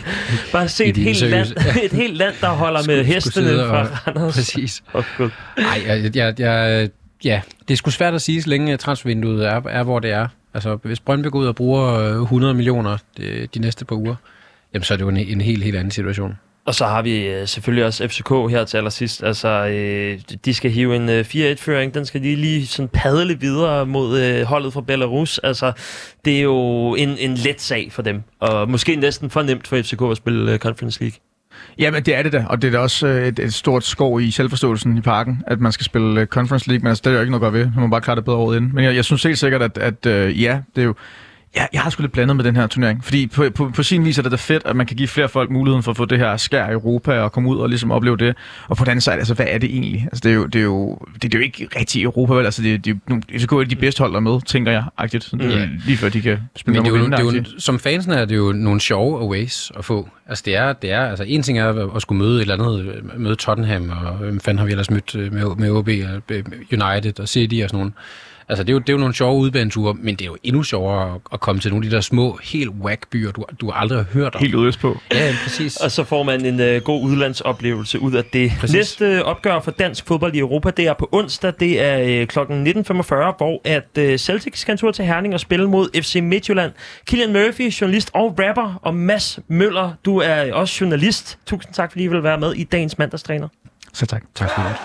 Bare se et helt, land, et helt land, der holder med hestene fra Randers. Præcis. Oh, Nej, jeg, jeg, jeg, ja, det er sgu svært at sige, så længe transfervinduet er, er, hvor det er. Altså, hvis Brøndby går ud og bruger 100 millioner de, de næste par uger, jamen så er det jo en, en helt, helt anden situation. Og så har vi øh, selvfølgelig også FCK her til allersidst. Altså, øh, de skal hive en øh, 4-1-føring. Den skal lige, lige sådan padle videre mod øh, holdet fra Belarus. Altså, det er jo en, en let sag for dem. Og måske næsten for nemt for FCK at spille øh, Conference League. Jamen, det er det da, og det er da også øh, et, et stort skov i selvforståelsen i parken, at man skal spille øh, Conference League, men altså, det er jo ikke noget at gøre ved. Man må bare klare det bedre året inden. Men jeg, jeg synes helt sikkert, at, at øh, ja, det er jo... Ja, jeg har sgu lidt blandet med den her turnering, fordi på, på, på sin vis er det da fedt, at man kan give flere folk muligheden for at få det her skær i Europa og komme ud og ligesom opleve det. Og på den anden side, altså, hvad er det egentlig? Altså, det er jo, det er jo, det, det er jo ikke rigtig Europa, vel? Altså, det, det, det, det er de bedste hold, der er med, tænker jeg, agtigt. Sådan, Ja. Lige før de kan spille Men det er, jo, det er jo, som fansen er det jo nogle sjove aways at få. Altså det er, det er altså en ting er at skulle møde et eller andet, møde Tottenham, og hvem fanden har vi ellers mødt øh, med, med OB, og United og City og sådan nogle. Altså det er, jo, det er jo nogle sjove udbaneture, men det er jo endnu sjovere at, komme til nogle af de der små, helt whack byer, du, du aldrig har hørt om. Helt ude på. Ja, ja, præcis. Og så får man en øh, god udlandsoplevelse ud af det. Præcis. Næste øh, opgør for dansk fodbold i Europa, det er på onsdag. Det er øh, kl. 19.45, hvor at øh, Celtic skal en tur til Herning og spille mod FC Midtjylland. Killian Murphy, journalist og rapper, og Mads Møller, du er også journalist. Tusind tak, fordi I vil være med i dagens mandagstræner. Så tak. Tak for det.